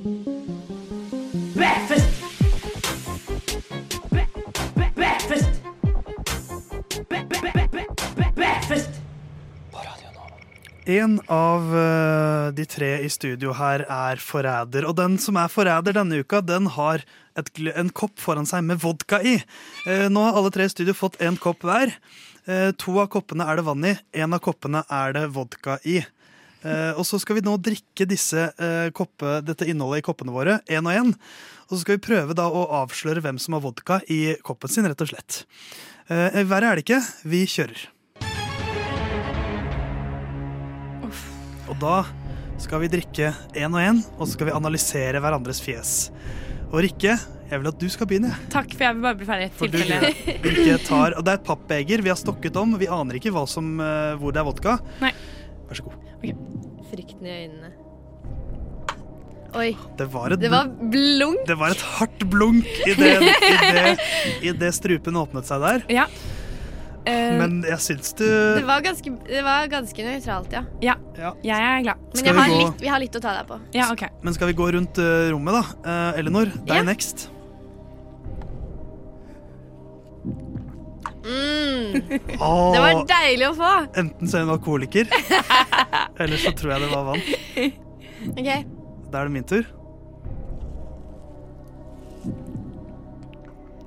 Speaker 13: En av eh, de tre i studio her er forræder. Og den som er forræder denne uka, den har et, en kopp foran seg med vodka i. Eh, nå har alle tre i studio fått en kopp hver. Eh, to av koppene er det vann i, en av koppene er det vodka i. Og så skal vi nå drikke disse, koppe, dette innholdet i koppene våre, én og én. Og så skal vi prøve da å avsløre hvem som har vodka i koppen sin, rett og slett. Verre er det ikke. Vi kjører. Og da skal vi drikke én og én, og så skal vi analysere hverandres fjes. Og Rikke, jeg vil at du skal begynne.
Speaker 15: Takk, for jeg vil bare bli ferdig.
Speaker 13: For du
Speaker 15: Tilfelle. [LAUGHS]
Speaker 13: tar, og Det er et pappbeger vi har stokket om. Vi aner ikke hva som, eh, hvor det er vodka.
Speaker 15: Nei.
Speaker 13: Vær så god.
Speaker 14: Frykten i øynene. Oi.
Speaker 13: Det var et,
Speaker 14: Det var blunk.
Speaker 13: det var et hardt blunk idet i det, i det strupen åpnet seg der.
Speaker 15: Ja. Eh,
Speaker 13: Men jeg syns du
Speaker 14: Det var ganske, det var ganske nøytralt, ja.
Speaker 15: ja.
Speaker 13: Ja.
Speaker 15: Jeg er glad.
Speaker 14: Men jeg
Speaker 13: vi
Speaker 14: har
Speaker 13: gå-
Speaker 14: litt, vi har litt å ta deg på.
Speaker 15: Ja, ok.
Speaker 13: Men skal vi gå rundt uh, rommet, da? Uh, Elinor, deg
Speaker 14: Ja.
Speaker 13: next.
Speaker 14: Mm.
Speaker 13: Oh,
Speaker 14: Det var deilig å få.
Speaker 13: Enten så er hun alkoholiker, [LAUGHS] eller så tror jeg det var vann.
Speaker 14: Ok.
Speaker 13: Da er det min tur.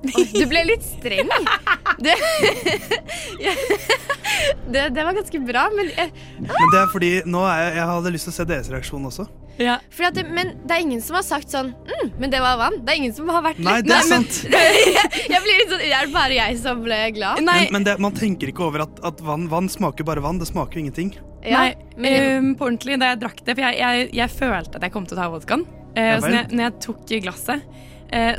Speaker 14: Du ble litt streng. Det, det, det var ganske bra, men jeg,
Speaker 13: Men det er fordi nå er jeg, jeg hadde lyst til å se deres reaksjon også.
Speaker 14: fordi at det, Men det er ingen som har sagt sånn mm, Men det var vann. Det er ingen som har vært
Speaker 13: Nei, det er
Speaker 14: men-
Speaker 13: sant. [LAUGHS]
Speaker 14: jeg, jeg blir litt sånn Er det bare jeg som ble glad?
Speaker 13: Men, men det, man tenker ikke over at, at vann, vann smaker bare vann. Det smaker jo ingenting.
Speaker 14: Ja,
Speaker 15: Nei, um, på ordentlig, da jeg drakk det For jeg, jeg, jeg følte at jeg kom til å ta vodkaen. Uh,
Speaker 13: Ja
Speaker 15: så når jeg, når jeg tok glasset,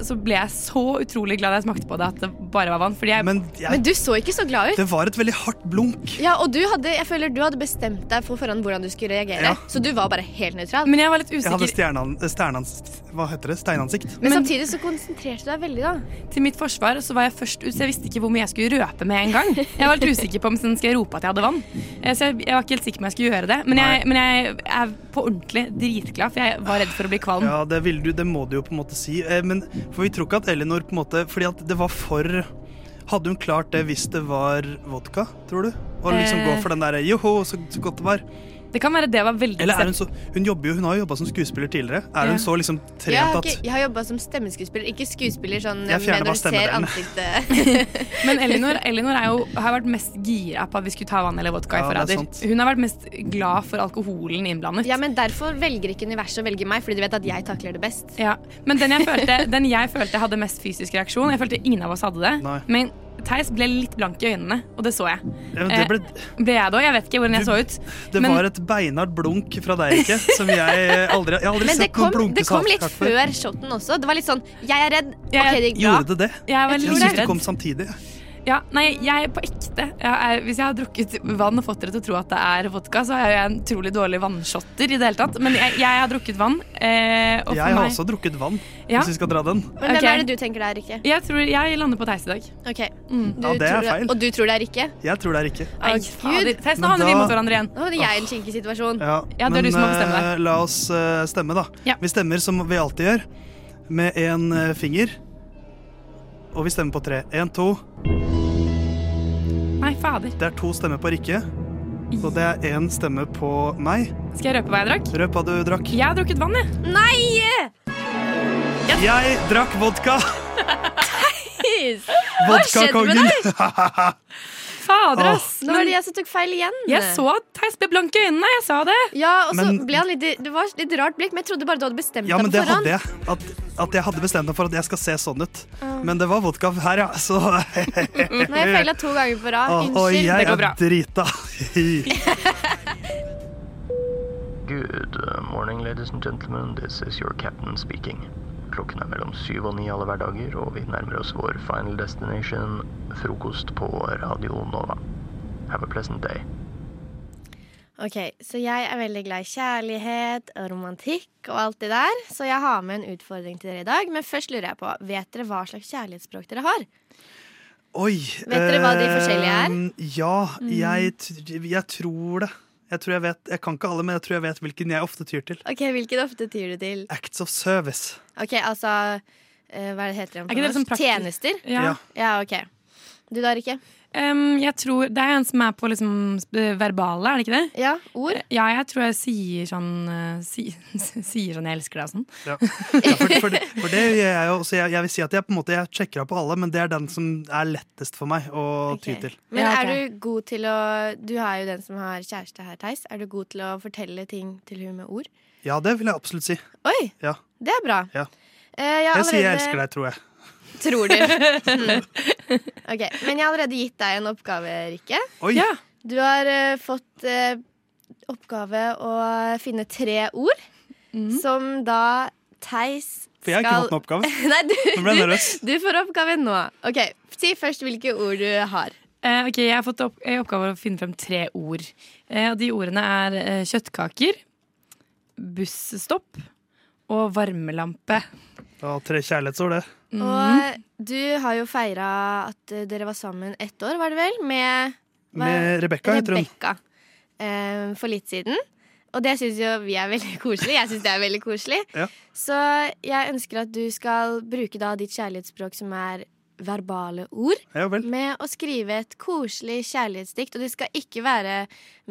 Speaker 15: så ble jeg så utrolig glad da jeg smakte på det, at det bare var vann. Fordi jeg,
Speaker 13: Men, jeg,
Speaker 14: Men du så ikke så glad ut.
Speaker 13: det var et veldig hardt blunk.
Speaker 14: Ja, og du hadde, jeg føler du hadde bestemt deg for forhånd hvordan du skulle reagere.
Speaker 13: Ja.
Speaker 14: Så du var bare helt nøytral.
Speaker 15: Men jeg var litt
Speaker 13: Jeg hadde
Speaker 15: usikker.
Speaker 13: stjernan, stjernans, hva heter det? steinansikt.
Speaker 14: Men samtidig så konsentrerte du deg veldig, da.
Speaker 15: Til mitt forsvar så var jeg først ut, så jeg visste ikke hvor mye jeg skulle røpe med en gang. Jeg var litt usikker på om sånn, skal jeg rope at jeg hadde vann. Eh, Så jeg, jeg var ikke helt sikker på om jeg skulle gjøre det. Men jeg, men jeg er på ordentlig dritglad, for jeg var redd for å bli kvalm.
Speaker 13: Ja, det, vil du, det må du jo på en måte si. Eh, Men, for vi tror ikke at Elinor på en måte Fordi at det var for Hadde hun klart det hvis det var vodka, tror du? Og liksom
Speaker 15: Eh.
Speaker 13: gå for den derre joho, så, så godt det var.
Speaker 15: Det kan være det var veldig
Speaker 13: Eller er hun så Hun jobber jo, hun har jo jobba som skuespiller tidligere. Er
Speaker 15: Ja.
Speaker 13: hun så liksom
Speaker 14: Jeg
Speaker 13: trent
Speaker 14: har,
Speaker 13: at
Speaker 14: ikke, jeg har jobba som stemmeskuespiller, ikke skuespiller sånn
Speaker 13: Jeg
Speaker 14: med når du ser ansiktet. [LAUGHS]
Speaker 15: Men Elinor, Elinor er jo, har vært mest gira på at vi skulle ta vann eller vodka i
Speaker 14: Ja, er
Speaker 15: Forræder. Hun har vært mest glad for alkoholen innblandet.
Speaker 14: Ja, men Derfor velger ikke universet å velge meg, fordi de vet at jeg takler det best.
Speaker 15: Ja, Men den jeg, følte, den jeg følte hadde mest fysisk reaksjon Jeg følte ingen av oss hadde det.
Speaker 13: Nei.
Speaker 15: Men Theis ble litt blank i øynene, og det så jeg.
Speaker 13: Ja, men det ble-
Speaker 15: Eh, ble jeg da? Jeg vet ikke hvordan jeg så ut.
Speaker 13: Det
Speaker 15: Men-
Speaker 13: var et beinhardt blunk fra deg, ikke? Som jeg aldri Jeg har aldri
Speaker 14: Men
Speaker 13: sett
Speaker 14: kom,
Speaker 13: noen blunke
Speaker 14: det kom litt før shoten også. Det var litt sånn Jeg er redd. OK, det gikk bra.
Speaker 13: Gjorde det det?
Speaker 15: Jeg var
Speaker 14: Jeg
Speaker 13: Jeg syns det kom samtidig.
Speaker 15: Ja, nei, jeg er på ekte. Jeg er, hvis jeg har drukket vann og fått dere til å tro at det er vodka, så er jeg en utrolig dårlig vannshotter i det hele tatt. Men jeg, jeg har drukket vann. Eh, og for
Speaker 13: Jeg har
Speaker 15: meg-
Speaker 13: også drukket vann,
Speaker 15: Ja.
Speaker 13: hvis vi skal dra den.
Speaker 14: Men hvem er det du tenker det er, Rikke?
Speaker 15: Jeg tror jeg lander på Theis i dag.
Speaker 14: Ok,
Speaker 15: Mm.
Speaker 14: du
Speaker 13: Ja, det er
Speaker 14: feil.
Speaker 13: feil.
Speaker 14: Og du tror det er Rikke?
Speaker 13: Jeg tror det er Rikke.
Speaker 15: Ai, fader.
Speaker 14: Gud.
Speaker 15: Theis, nå
Speaker 13: Men
Speaker 15: havner vi mot hverandre igjen.
Speaker 14: Nå hadde jeg en kinkig situasjon.
Speaker 13: Ja,
Speaker 15: Ja, det er du som må bestemme
Speaker 13: eh, la oss uh, stemme, da. Vi stemmer som vi alltid gjør, med én uh, finger. Og vi stemmer på tre. Én, to.
Speaker 15: Nei, fader.
Speaker 13: Det er to stemmer på Rikke. Og det er én stemme på meg.
Speaker 15: Skal jeg røpe hva jeg drakk?
Speaker 13: Røp hva du drakk.
Speaker 15: Jeg har drukket vann, jeg.
Speaker 14: Nei!
Speaker 13: Jeg drakk vodka!
Speaker 14: Hva skjedde med deg? [LAUGHS]
Speaker 15: Fader, ass.
Speaker 14: Nå var det jeg som tok feil igjen.
Speaker 15: Jeg så at Theis ble blank i øynene. Jeg sa det.
Speaker 14: Ja, og så
Speaker 13: Men-
Speaker 14: ble han litt Det var litt rart blikk, men jeg trodde bare du hadde bestemt
Speaker 13: Ja,
Speaker 14: deg
Speaker 13: men
Speaker 14: på
Speaker 13: det
Speaker 14: forhånd.
Speaker 13: hadde jeg. At, at jeg hadde bestemt meg for at jeg skal se sånn ut. Men det var vodka her, ja. Så [LAUGHS]
Speaker 14: Nå har jeg feila to ganger på rad. Unnskyld.
Speaker 13: Og jeg er drita.
Speaker 17: Good uh, morning, ladies and gentlemen. This is your captain speaking. Klokken er mellom syv og ni alle hverdager, og vi nærmer oss vår final destination, frokost på Radio Nova. Have a pleasant day.
Speaker 14: Ok, Så jeg er veldig glad i kjærlighet og romantikk og alt det der, så jeg har med en utfordring til dere i dag. Men først lurer jeg på, vet dere hva slags kjærlighetsspråk dere har?
Speaker 13: Oi.
Speaker 14: Vet dere hva de forskjellige er?
Speaker 13: eh, Ja, jeg, jeg tror det. Jeg tror jeg vet, jeg kan ikke alle, men jeg tror jeg vet hvilken jeg ofte tyr til.
Speaker 14: Ok, Hvilken ofte tyr du til?
Speaker 13: Acts of service.
Speaker 14: Ok, altså eh, Hva er det heter det
Speaker 15: Er ikke det sånn praktisk?
Speaker 14: Tjenester?
Speaker 15: Ja.
Speaker 14: ja, ok. Du da, Rikke?
Speaker 15: Um, jeg tror, Det er en som er på liksom verbale, er det ikke det?
Speaker 14: Ja, ord?
Speaker 15: Ja, jeg tror jeg sier sånn uh, si, [LAUGHS] Sier sånn 'jeg elsker deg' og sånn.
Speaker 13: Ja. Ja, for, for, det, for det gjør jeg jo. Så jeg, jeg vil si at jeg på en måte jeg sjekker av på alle, men det er den som er lettest for meg å ty til.
Speaker 14: Men er du god til å Du er jo den som har kjæreste her, Theis. Er du god til å fortelle ting til hun med ord?
Speaker 13: Ja, det vil jeg absolutt si.
Speaker 14: Oi,
Speaker 13: Ja.
Speaker 14: det er bra.
Speaker 13: Ja.
Speaker 14: Uh, jeg
Speaker 13: jeg allerede... sier jeg elsker deg, tror jeg.
Speaker 14: Tror du. [LAUGHS] Mm. Ok, Men jeg har allerede gitt deg en oppgave, Rikke.
Speaker 13: Oi. Ja.
Speaker 14: Du har eh, fått eh, oppgave å finne tre ord som da Theis
Speaker 13: For jeg har ikke
Speaker 14: skal
Speaker 13: fått noen oppgave. [LAUGHS]
Speaker 14: Nei, du,
Speaker 13: Nå ble jeg
Speaker 14: du,
Speaker 13: nervøs. [LAUGHS]
Speaker 14: du får oppgaven nå. Ok, Si først hvilke ord du har.
Speaker 15: Eh, ok, Jeg har fått opp, i oppgave å finne frem tre ord. Eh, og De ordene er eh, kjøttkaker, busstopp og varmelampe.
Speaker 13: Ja, tre kjærlighetsord, det.
Speaker 15: Mm.
Speaker 14: Og du har jo feira at eh, dere var sammen ett år, var det vel? Med,
Speaker 13: Med Rebekka, heter hun.
Speaker 14: Rebecca, eh, for litt siden. Og det syns jo vi er veldig koselig. Jeg syns det er veldig koselig. [LAUGHS]
Speaker 13: Ja.
Speaker 14: Så jeg ønsker at du skal bruke da ditt kjærlighetsspråk som er verbale ord,
Speaker 13: Ja vel.
Speaker 14: med å skrive et koselig kjærlighetsdikt. Og det skal ikke være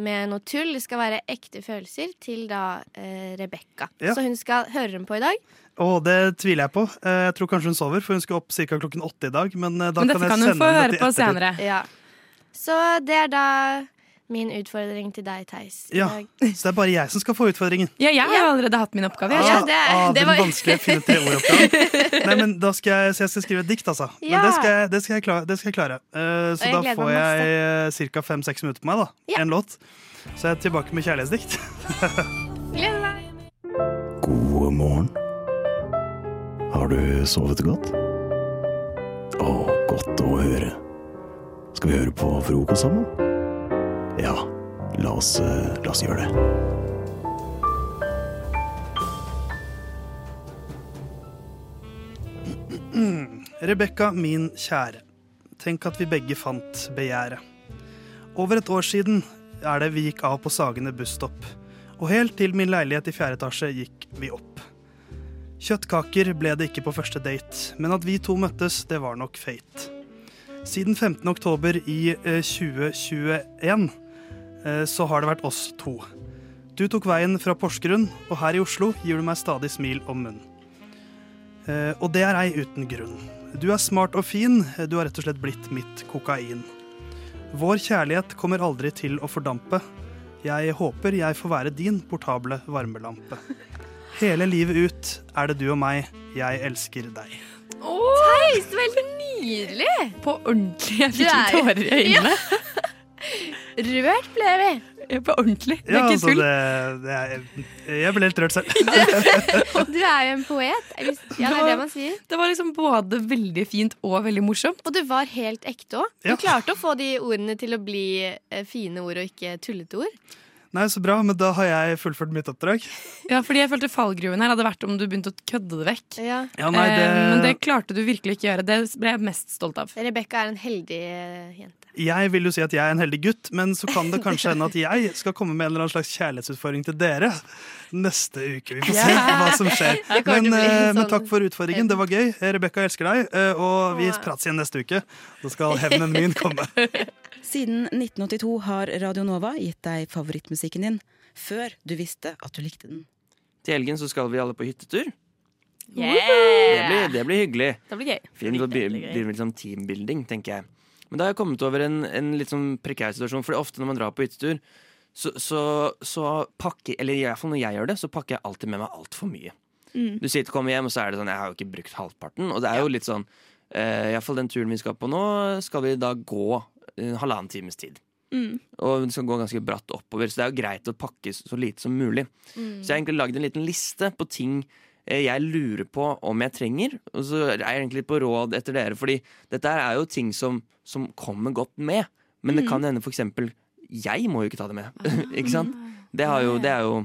Speaker 14: med noe tull, det skal være ekte følelser til da eh, Rebekka.
Speaker 13: Ja.
Speaker 14: Så hun skal høre dem på i dag.
Speaker 13: Å, det tviler jeg på. Eh, Jeg tror kanskje hun sover, for hun skal opp ca. klokken åtte i dag. Men, eh, da
Speaker 15: Men dette
Speaker 13: kan, jeg
Speaker 15: kan hun få høre på senere.
Speaker 14: Ja. Så det er da min utfordring til deg, Theis.
Speaker 13: Ja. Så det er bare jeg som skal få utfordringen.
Speaker 15: Ja, jeg har ja. allerede hatt min oppgave.
Speaker 13: Ah,
Speaker 15: det
Speaker 13: ah, den vanskelige finne tre ord-oppgaven. [LAUGHS] Nei, men da skal jeg, så jeg skal skrive et dikt, altså.
Speaker 14: Ja.
Speaker 13: Men det skal jeg, det skal jeg, klare, det skal jeg klare. Eh, så
Speaker 14: jeg
Speaker 13: da får jeg ca. fem-seks minutter på meg, da.
Speaker 14: Ja.
Speaker 13: En låt. Så jeg er tilbake med kjærlighetsdikt. [LAUGHS]
Speaker 14: Gleder meg.
Speaker 18: God morgen. Har du sovet godt? Å, godt å høre. Skal vi høre på frokost sammen? Ja, la oss, eh, la oss gjøre det. [CLEARS THROAT]
Speaker 13: Rebekka, min kjære. Tenk at vi begge fant begjæret. Over et år siden er det vi gikk av på Sagene busstopp. Og helt til min leilighet i fjerde etasje gikk vi opp. Kjøttkaker ble det ikke på første date, men at vi to møttes, det var nok fate. Siden 15. oktober i eh, 2021 eh, så har det vært oss to. Du tok veien fra Porsgrunn, og her i Oslo gir du meg stadig smil om munnen. Eh, og det er ei uten grunn. Du er smart og fin, du har rett og slett blitt mitt kokain. Vår kjærlighet kommer aldri til å fordampe. Jeg håper jeg får være din portable varmelampe. Hele livet ut er det du og meg, jeg elsker deg.
Speaker 5: Theis, veldig nydelig!
Speaker 19: På ordentlig. Jeg fikk litt
Speaker 5: er-
Speaker 19: tårer i øynene.
Speaker 5: Rørt ble vi.
Speaker 19: På ordentlig. Det er
Speaker 13: Ja,
Speaker 19: ikke
Speaker 13: altså,
Speaker 19: tull.
Speaker 13: det, det er, jeg ble helt rørt selv. [LAUGHS]
Speaker 14: Du er jo en poet. Ja, det er det man sier.
Speaker 19: Det var liksom både veldig fint og veldig morsomt.
Speaker 14: Og du var helt ekte òg. Du
Speaker 13: Ja.
Speaker 14: klarte å få de ordene til å bli eh, fine ord og ikke tullete ord.
Speaker 13: Nei, så bra, men da har jeg fullført mitt oppdrag.
Speaker 19: Ja, fordi jeg følte fallgruven her hadde vært om du begynte å kødde det vekk.
Speaker 14: Ja.
Speaker 13: Ja, nei, det-
Speaker 19: Eh, Men det klarte du virkelig ikke gjøre. Det ble jeg mest stolt av.
Speaker 14: Rebekka er en heldig eh, jente.
Speaker 13: Jeg vil jo si at jeg er en heldig gutt, men så kan det kanskje hende at jeg skal komme med en eller annen slags kjærlighetsutfordring til dere neste uke. Vi får se
Speaker 14: Ja.
Speaker 13: hva som skjer. [LAUGHS] Men,
Speaker 14: å
Speaker 13: eh, men
Speaker 14: sånn-
Speaker 13: takk for utfordringen. Det var gøy. Rebekka elsker deg, eh, og vi prates igjen neste uke. Da skal hevnen min komme. [LAUGHS]
Speaker 20: Siden 1982 har Radio Nova gitt deg favorittmusikken din før du visste at du likte den.
Speaker 3: Til helgen så skal vi alle på hyttetur.
Speaker 19: Yeah!
Speaker 3: Det blir, det blir hyggelig.
Speaker 19: Det blir gøy.
Speaker 3: Fint, det blir blir litt sånn teambuilding, tenker jeg. Men da har jeg kommet over en, en litt sånn prekær situasjon. For ofte når man drar på hyttetur, så, så, så pakker Eller i hvert fall når jeg gjør det, så pakker jeg alltid med meg altfor mye.
Speaker 9: Mm.
Speaker 3: Du sitter, kommer hjem, og så er det sånn Jeg har jo ikke brukt halvparten. Og det er jo litt sånn Uh, Iallfall den turen vi skal på nå, skal vi da gå en halvannen times tid.
Speaker 9: Mm.
Speaker 3: Og det skal gå ganske bratt oppover, så det er jo greit å pakke så lite som mulig.
Speaker 9: Mm.
Speaker 3: Så jeg har egentlig lagd en liten liste på ting eh, jeg lurer på om jeg trenger. Og så er jeg egentlig på råd etter dere, fordi dette er jo ting som, som kommer godt med. Men det
Speaker 9: Mm.
Speaker 3: kan hende for eksempel Jeg må jo ikke ta det med. [LAUGHS] ikke sant? Det, har jo, det er jo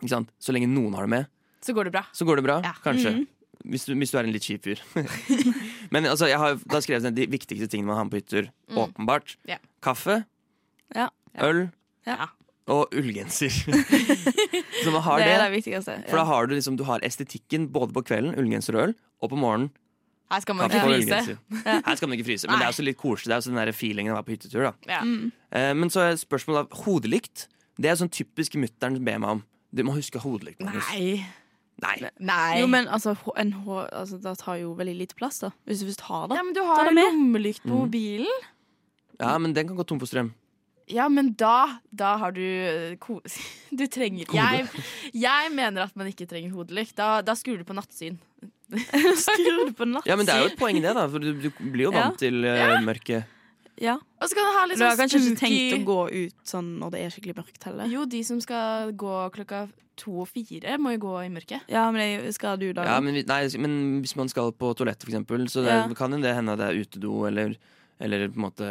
Speaker 3: ikke sant? Så lenge noen har det med,
Speaker 19: Så går det bra.
Speaker 3: så går det bra. Kanskje.
Speaker 19: Mm.
Speaker 3: Hvis, du, hvis du er en litt kjip fyr. [LAUGHS] Men altså, jeg har da skrevet ned de viktigste tingene man har med på hytter.
Speaker 19: Mm.
Speaker 3: Åpenbart.
Speaker 19: Yeah.
Speaker 3: Kaffe,
Speaker 9: Ja.
Speaker 3: øl
Speaker 9: Ja.
Speaker 3: og ullgenser. [LAUGHS] så man har
Speaker 9: Det
Speaker 3: det.
Speaker 9: er det viktigste.
Speaker 3: For da har du liksom Du har estetikken både på kvelden, ullgenser og øl, og på morgenen
Speaker 19: Her skal man ikke fryse.
Speaker 3: Her skal man ikke fryse, men det er også litt koselig. Det er også den der feelingen av å være på hyttetur. da
Speaker 19: Ja.
Speaker 9: Mm.
Speaker 3: Eh, Men så er spørsmålet av hodelykt. Det er sånn typisk mutter'n ber meg om. Du må huske hodelykt.
Speaker 9: Nei.
Speaker 3: Nei.
Speaker 19: Nei.
Speaker 9: Jo, men altså, en H, altså, det tar jo veldig lite plass, da. Hvis du først har det.
Speaker 19: Ja, men du har lommelykt på
Speaker 3: Mm.
Speaker 19: mobilen.
Speaker 3: Ja, men den kan gå tom for strøm.
Speaker 19: Ja, men da, da har du eh, ko [LAUGHS] Du trenger
Speaker 3: Kode.
Speaker 19: jeg, jeg mener at man ikke trenger hodelykt. Da, da skrur du på nattsyn. [LAUGHS]
Speaker 9: Skrur du på nattsyn?
Speaker 3: Ja, men det er jo et poeng, det, da. For du, du blir jo
Speaker 9: Ja.
Speaker 3: vant til uh, mørket.
Speaker 9: Ja.
Speaker 19: Og så kan du ha litt
Speaker 9: Du har
Speaker 19: sånn
Speaker 9: kanskje ikke tenkt å gå ut sånn når det er skikkelig mørkt heller?
Speaker 19: Jo, de som skal gå klokka to og fire, må jo gå i mørket.
Speaker 9: Ja, men det skal du da
Speaker 3: Ja, men, nei, men hvis man skal på toalettet, for eksempel, så det,
Speaker 9: Ja.
Speaker 3: kan jo det hende at det er utedo, eller, eller på en måte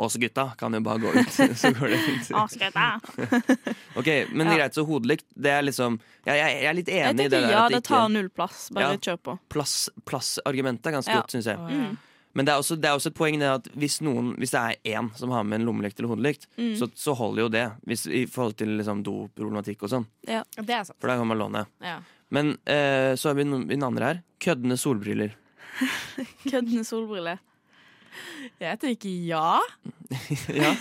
Speaker 3: Åse-gutta kan jo bare gå ut, [LAUGHS] så går det fint. [LAUGHS] ok, men greit, så hodelykt, det er liksom Jeg, jeg, jeg er litt
Speaker 9: Jeg
Speaker 3: enig i det der.
Speaker 9: ja,
Speaker 3: at
Speaker 9: det tar null plass. Bare
Speaker 3: Ja.
Speaker 9: kjør på.
Speaker 3: plass, plassargumentet er ganske
Speaker 9: Ja.
Speaker 3: godt, syns jeg.
Speaker 9: Mm.
Speaker 3: Men det er, også, det er også et poeng det at hvis, noen, hvis det er én som har med en lommelykt eller hodelykt,
Speaker 9: Mm.
Speaker 3: så, så holder jo det hvis, i forhold til liksom, doproblematikk og sånn.
Speaker 9: Ja.
Speaker 19: Det er sant.
Speaker 3: For da kan man låne.
Speaker 19: Ja.
Speaker 3: Men eh, så har vi den andre her. Køddende solbriller. [LAUGHS]
Speaker 9: Køddende solbriller.
Speaker 19: Jeg tenker ja. [LAUGHS]
Speaker 3: ja.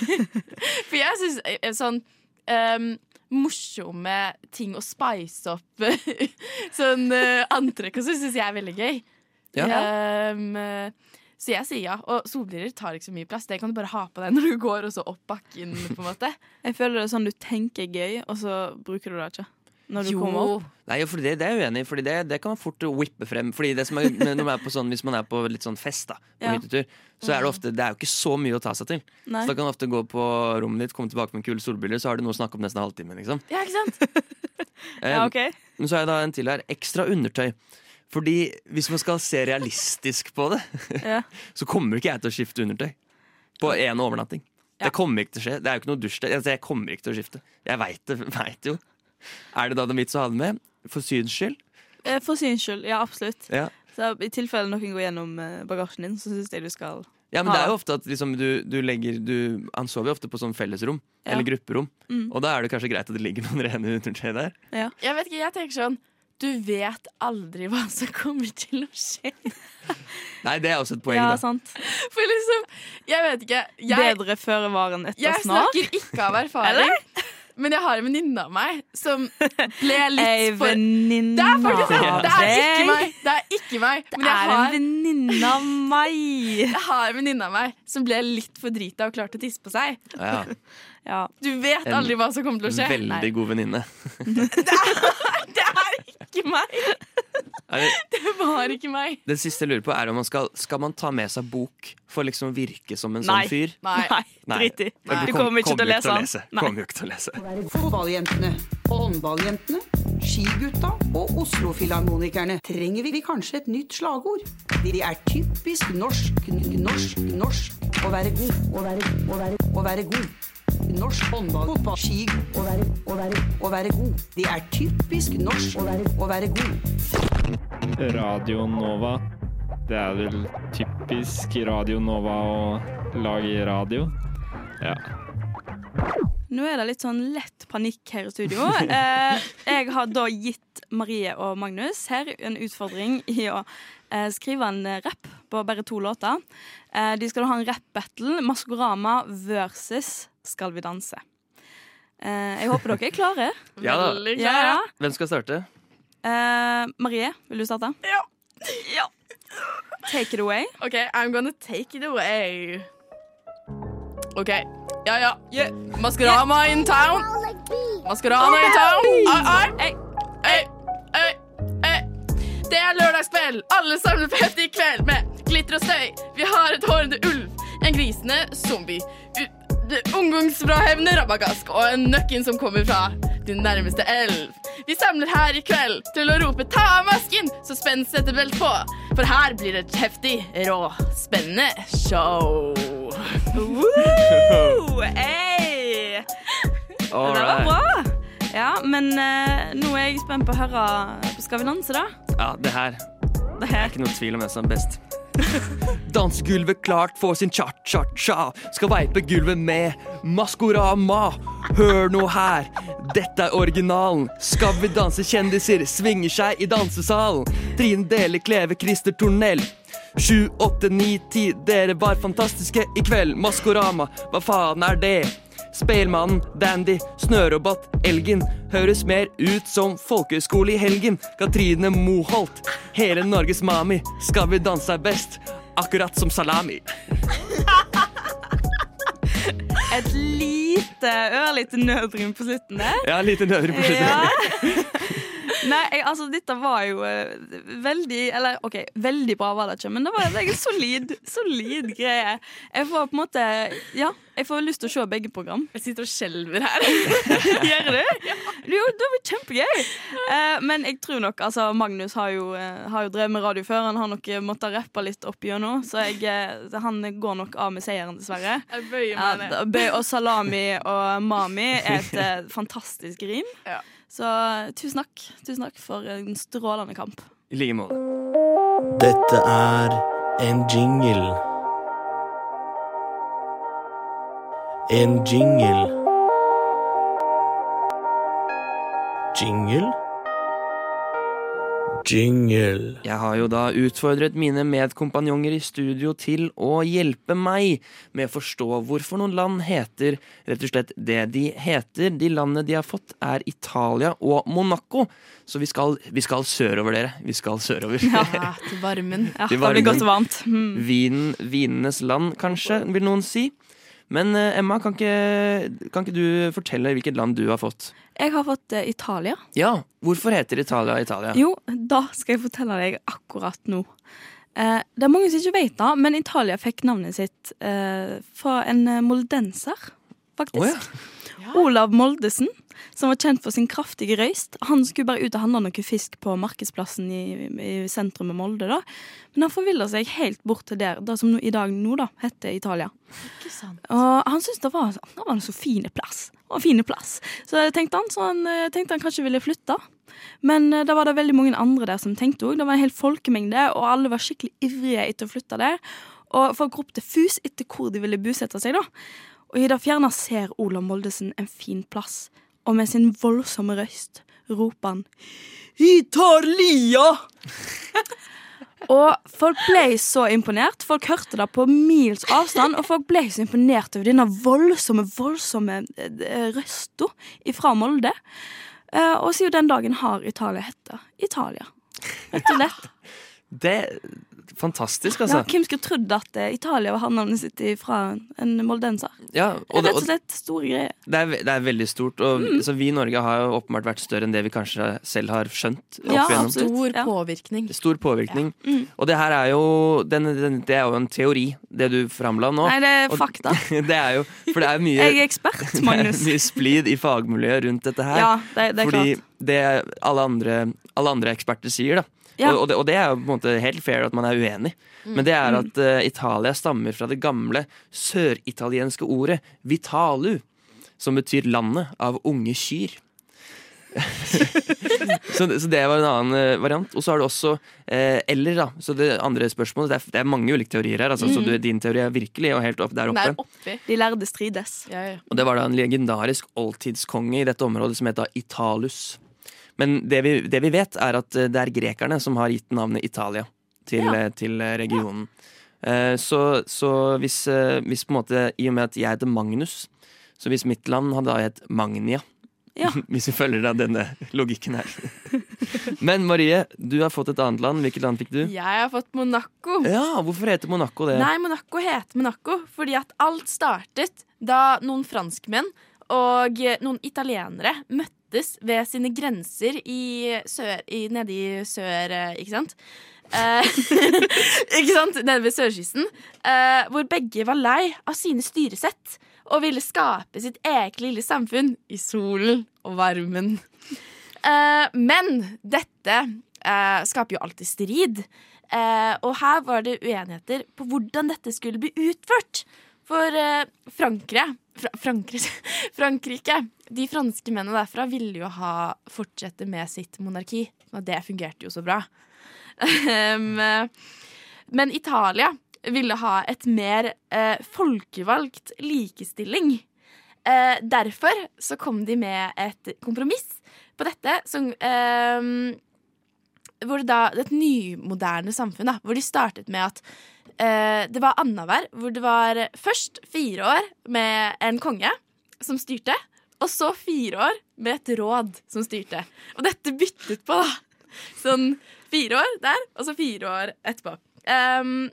Speaker 19: For jeg syns sånn um, morsomme ting å spice opp [LAUGHS] sånn uh, antrekk og sånn syns jeg er veldig gøy.
Speaker 3: Ja.
Speaker 19: Um, eh, så jeg sier ja. Og solbriller tar ikke så mye plass. Det kan du bare ha på deg når du går og så opp bakken. på en måte
Speaker 9: Jeg føler det er sånn du tenker gøy, og så bruker du det ikke. Når du
Speaker 19: Jo.
Speaker 9: kommer opp.
Speaker 3: Nei, for det, det er jeg uenig i, for det, det kan man fort whippe frem. Fordi det som er, når man er på sånn, Hvis man er på litt sånn fest, da på
Speaker 9: Ja.
Speaker 3: hyttetur, så er det ofte Det er jo ikke så mye å ta seg til.
Speaker 9: Nei.
Speaker 3: Så da kan du ofte gå på rommet ditt, komme tilbake med kule solbriller, så har du noe å snakke om nesten en halvtime. Liksom.
Speaker 19: Ja, ikke sant? [LAUGHS]
Speaker 3: Eh,
Speaker 9: Ja, ok.
Speaker 3: Men så har jeg da en til her. Ekstra undertøy. Fordi hvis man skal se realistisk på det, [LAUGHS]
Speaker 9: Ja.
Speaker 3: så kommer ikke jeg til å skifte undertøy. På én overnatting. Det kommer ikke til å skje. Det er jo ikke noe dusj der. Altså, jeg kommer ikke til å skifte. Jeg veit det. [LAUGHS] Vet jo. Er det da noen vits å ha det med? For syns skyld?
Speaker 9: Eh, For syns skyld, ja, absolutt.
Speaker 3: Ja.
Speaker 9: Så I tilfelle noen går gjennom eh, bagasjen din, så syns jeg du skal
Speaker 3: Ja, men det er jo ofte at liksom, du, du legger du, Han sover jo ofte på sånn fellesrom.
Speaker 9: Ja.
Speaker 3: Eller grupperom.
Speaker 9: Mm.
Speaker 3: Og da er det kanskje greit at det ligger noen rene undertøy der.
Speaker 9: Ja.
Speaker 19: Jeg vet ikke, jeg tenker sånn Du vet aldri hva som kommer til å skje. [LAUGHS]
Speaker 3: Nei, det er også et poeng,
Speaker 21: Ja,
Speaker 3: da.
Speaker 21: sant.
Speaker 19: For liksom, jeg vet ikke jeg,
Speaker 21: Bedre føre var enn etter
Speaker 19: Jeg snakker ikke av erfaring. Men jeg har en venninne av meg som ble [LAUGHS]
Speaker 21: Ei
Speaker 19: litt for
Speaker 21: venninne
Speaker 19: Det er faktisk Det er ikke meg! Det er ikke meg.
Speaker 21: Det er
Speaker 19: har,
Speaker 21: en venninne av meg.
Speaker 19: Jeg har en venninne av meg som ble litt for drita og klarte å tisse på seg.
Speaker 3: Ja.
Speaker 19: Du vet
Speaker 3: En
Speaker 19: aldri hva som kommer til å skje.
Speaker 3: En Veldig god venninne. [LAUGHS]
Speaker 19: Det er ikke meg! [LAUGHS]
Speaker 3: Det-
Speaker 19: Det var ikke meg.
Speaker 3: Det siste jeg lurer på er om man skal, skal man ta med seg bok for liksom å virke som en
Speaker 21: Nei.
Speaker 3: sånn fyr?
Speaker 21: Nei. Drit i. Du kommer ikke til å lese den. Nei.
Speaker 3: Kommer jo ikke til å lese.
Speaker 22: Fotballjentene, håndballjentene, skigutta og Oslo-filharmonikerne trenger vi kanskje et nytt slagord. De er typisk norsk, norsk, norsk å være god, å være, å være, å være god. Norsk håndball, fotball, ski, å være, å være, å være god. Det er typisk norsk å være, å være god.
Speaker 23: Radio Nova. Det er vel typisk Radio Nova å lage radio. Ja.
Speaker 21: Nå er det litt sånn lett panikk her i studio. [LAUGHS] Eh, jeg har da gitt Marie og Magnus her en utfordring i å eh, skrive en rapp på bare to låter. Eh, de skal ha en rap-battle. Maskorama versus Skal vi danse. Eh, jeg håper dere er klare. [LAUGHS]
Speaker 3: Ja da.
Speaker 19: Veldig
Speaker 21: Ja, ja.
Speaker 3: Hvem skal starte?
Speaker 21: Eh, Marie, vil du starte?
Speaker 19: Ja. ja.
Speaker 21: Take it away.
Speaker 19: OK, I'm gonna take it away. OK. Ja, ja. Maskorama in town. Maskorama in town. Ai, ai. Ei, ei, ei. Det er lørdagskveld. Alle samler fest i kveld med glitter og støy. Vi har et hårende ulv, en grisende zombie, u- det- rabagask og en nøkken som kommer fra din nærmeste elv. Vi samler her i kveld til å rope 'ta av masken', så spenn settebelt på. For her blir det et heftig, rå, spennende show.
Speaker 21: Woo! [LAUGHS] Hey! Det var bra. Ja, men uh, nå er jeg spent på å høre på Skal vi danse, da.
Speaker 3: Ja, det her. Det er ikke noe tvil om hvem som er best. [LAUGHS] Dansegulvet klart for sin cha-cha-cha. Skal veipe gulvet med Maskorama. Hør nå her, dette er originalen. Skal vi danse kjendiser svinger seg i dansesalen. Trine Dele, Kleve, Christer Tornell. Sju, åtte, ni, ti, dere var fantastiske i kveld. Maskorama, hva faen er det? Spelmannen, Dandy, Snørobot, Elgen høres mer ut som folkehøyskole i helgen. Katrine Moholt, hele Norges mami. Skal vi danse best, akkurat som salami. [LAUGHS]
Speaker 21: Et lite, ørlite nødrim på slutten der.
Speaker 3: Ja, lite nødrim på slutten.
Speaker 21: Ja. [LAUGHS] Nei, jeg, altså dette var jo uh, veldig Eller OK, veldig bra var det ikke, men det var en solid, solid greie. Jeg får på en måte Ja, jeg får lyst til å se begge program.
Speaker 19: Jeg sitter og skjelver her. [LAUGHS]
Speaker 21: Gjør du? Jo, det blir kjempegøy. Uh, men jeg tror nok altså Magnus har jo, uh, har jo drevet med radio før. Han har nok eh, måttet rappe litt opp gjennom, så jeg, eh, han går nok av med seieren, dessverre.
Speaker 19: Jeg bøyer meg ned.
Speaker 21: og salami og mami er et [LAUGHS] eh, fantastisk rim. Så eh, tusen takk. Tusen takk for en strålende kamp.
Speaker 3: I like måte.
Speaker 24: Dette er en jingle. En jingle. Jingle? Jingle.
Speaker 3: Jeg har jo da utfordret mine medkompanjonger i studio til å hjelpe meg med å forstå hvorfor noen land heter rett og slett det de heter. De landene de har fått, er Italia og Monaco. Så vi skal, vi skal sørover, dere. Vi skal sørover.
Speaker 19: Ja, [LAUGHS] til varmen.
Speaker 21: Ja,
Speaker 3: Til
Speaker 21: det blir godt vant. varmt. Mm.
Speaker 3: Vinen, vinenes land, kanskje, vil noen si. Men eh, Emma, kan ikke, kan ikke du fortelle hvilket land du har fått?
Speaker 21: Jeg har fått uh, Italia.
Speaker 3: Ja, hvorfor heter Italia Italia?
Speaker 21: Jo, da skal jeg fortelle deg akkurat nå. Uh, det er mange som ikke vet det, men Italia fikk navnet sitt uh, fra en moldenser, faktisk. Olav Moldesen, som var kjent for sin kraftige røyst. Han skulle bare ut og handle noe fisk på markedsplassen i, i sentrum av Molde. da. Men han forvilla seg helt bort til der, det som i dag nå da, heter Italia.
Speaker 19: Ikke sant.
Speaker 21: Og han syntes det var, det var en så fin plass. Det var en fin plass. Så tenkte han, så han eh, tenkte han kanskje ville flytte. Men eh, da var det veldig mange andre der som tenkte òg. Det var en hel folkemengde, og alle var skikkelig ivrige etter å flytte der. Og folk ropte fus etter hvor de ville bosette seg, da. Og i det fjerne ser Olav Moldesen en fin plass, og med sin voldsomme røst
Speaker 19: roper han Italia! [LAUGHS] og folk ble så imponert. Folk hørte det på mils avstand, og folk ble så imponert over denne voldsomme, voldsomme eh, røsta fra Molde. Eh, og siden den dagen har Italia hetta Italia. Rett og slett. [LAUGHS]
Speaker 3: Det er fantastisk,
Speaker 19: Ja,
Speaker 3: altså.
Speaker 19: hvem skulle trodd at eh, Italia var havnavnet sitt fra en moldenser?
Speaker 3: Ja, og det,
Speaker 19: Rett og slett store greier.
Speaker 3: det, er, ve- det er veldig stort. Og,
Speaker 19: Mm.
Speaker 3: så vi i Norge har jo åpenbart vært større enn det vi kanskje selv har skjønt. opp
Speaker 5: Ja,
Speaker 3: igjennom.
Speaker 5: stor
Speaker 19: Ja.
Speaker 5: påvirkning.
Speaker 3: Stor påvirkning.
Speaker 19: Mm.
Speaker 3: Og det her er jo den, den, Det er jo en teori, det du framla nå.
Speaker 19: Nei, det er
Speaker 3: Og
Speaker 19: fakta. [LAUGHS]
Speaker 3: det er jo, for det er mye
Speaker 19: Jeg er ekspert, Magnus. [LAUGHS]
Speaker 3: Det er mye splid i fagmiljøet rundt dette her.
Speaker 19: Ja, det- det er
Speaker 3: fordi
Speaker 19: klart.
Speaker 3: det alle andre, alle andre eksperter sier, da.
Speaker 19: Ja.
Speaker 3: Og, og, det, og det er jo på en måte helt fair at man er uenig. Men det er at uh, Italia stammer fra det gamle søritalienske ordet vitalu, som betyr landet av unge kyr. [LAUGHS] så, det- så det var en annen eh, variant. Og så har du også eh, eller, da. Så det andre spørsmålet Det er, det er mange ulike teorier her. Altså, Så
Speaker 19: Mm.
Speaker 3: du, din teori er virkelig og helt opp der oppe.
Speaker 19: oppi. De lærde strides.
Speaker 3: Og det var da en legendarisk oldtidskonge i dette området som het da Italus. Men det vi, det vi vet, er at eh, det er grekerne som har gitt navnet Italia til,
Speaker 19: Ja.
Speaker 3: eh, til eh, regionen. Ja. Så, så hvis, hvis på en måte I og med at jeg heter Magnus, så hvis mitt land hadde da hett Magnia
Speaker 19: Ja. [LAUGHS]
Speaker 3: Hvis vi følger da denne logikken her. Men Marie, du har fått et annet land. Hvilket land fikk du?
Speaker 19: Jeg har fått Monaco.
Speaker 3: Ja, Hvorfor heter Monaco det?
Speaker 19: Nei, Monaco heter Monaco fordi at alt startet da noen franskmenn og noen italienere møttes ved sine grenser i sør, i, nede i sør, eh, ikke sant? Eh, [LAUGHS] ikke sant? Nede ved sørkysten. eh, hvor begge var lei av sine styresett og ville skape sitt eget lille samfunn i solen og varmen. Eh, men dette eh, skaper jo alltid strid. Og her var det uenigheter på hvordan dette skulle bli utført. For Frankrike, Fra Frankrike, [LAUGHS] Frankrike De franske mennene derfra ville jo ha fortsette med sitt monarki. Og det fungerte jo så bra. Eh, [LAUGHS] Men Italia ville ha et mer eh, folkevalgt likestilling. Eh, derfor så kom de med et kompromiss på dette som eh, hvor det da, Et nymoderne samfunn, da, hvor de startet med at eh, det var annenhver, hvor det var først fire år med en konge som styrte, og så fire år med et råd som styrte. Og dette byttet på, da. Sånn fire år der, og så fire år etterpå. Ehm,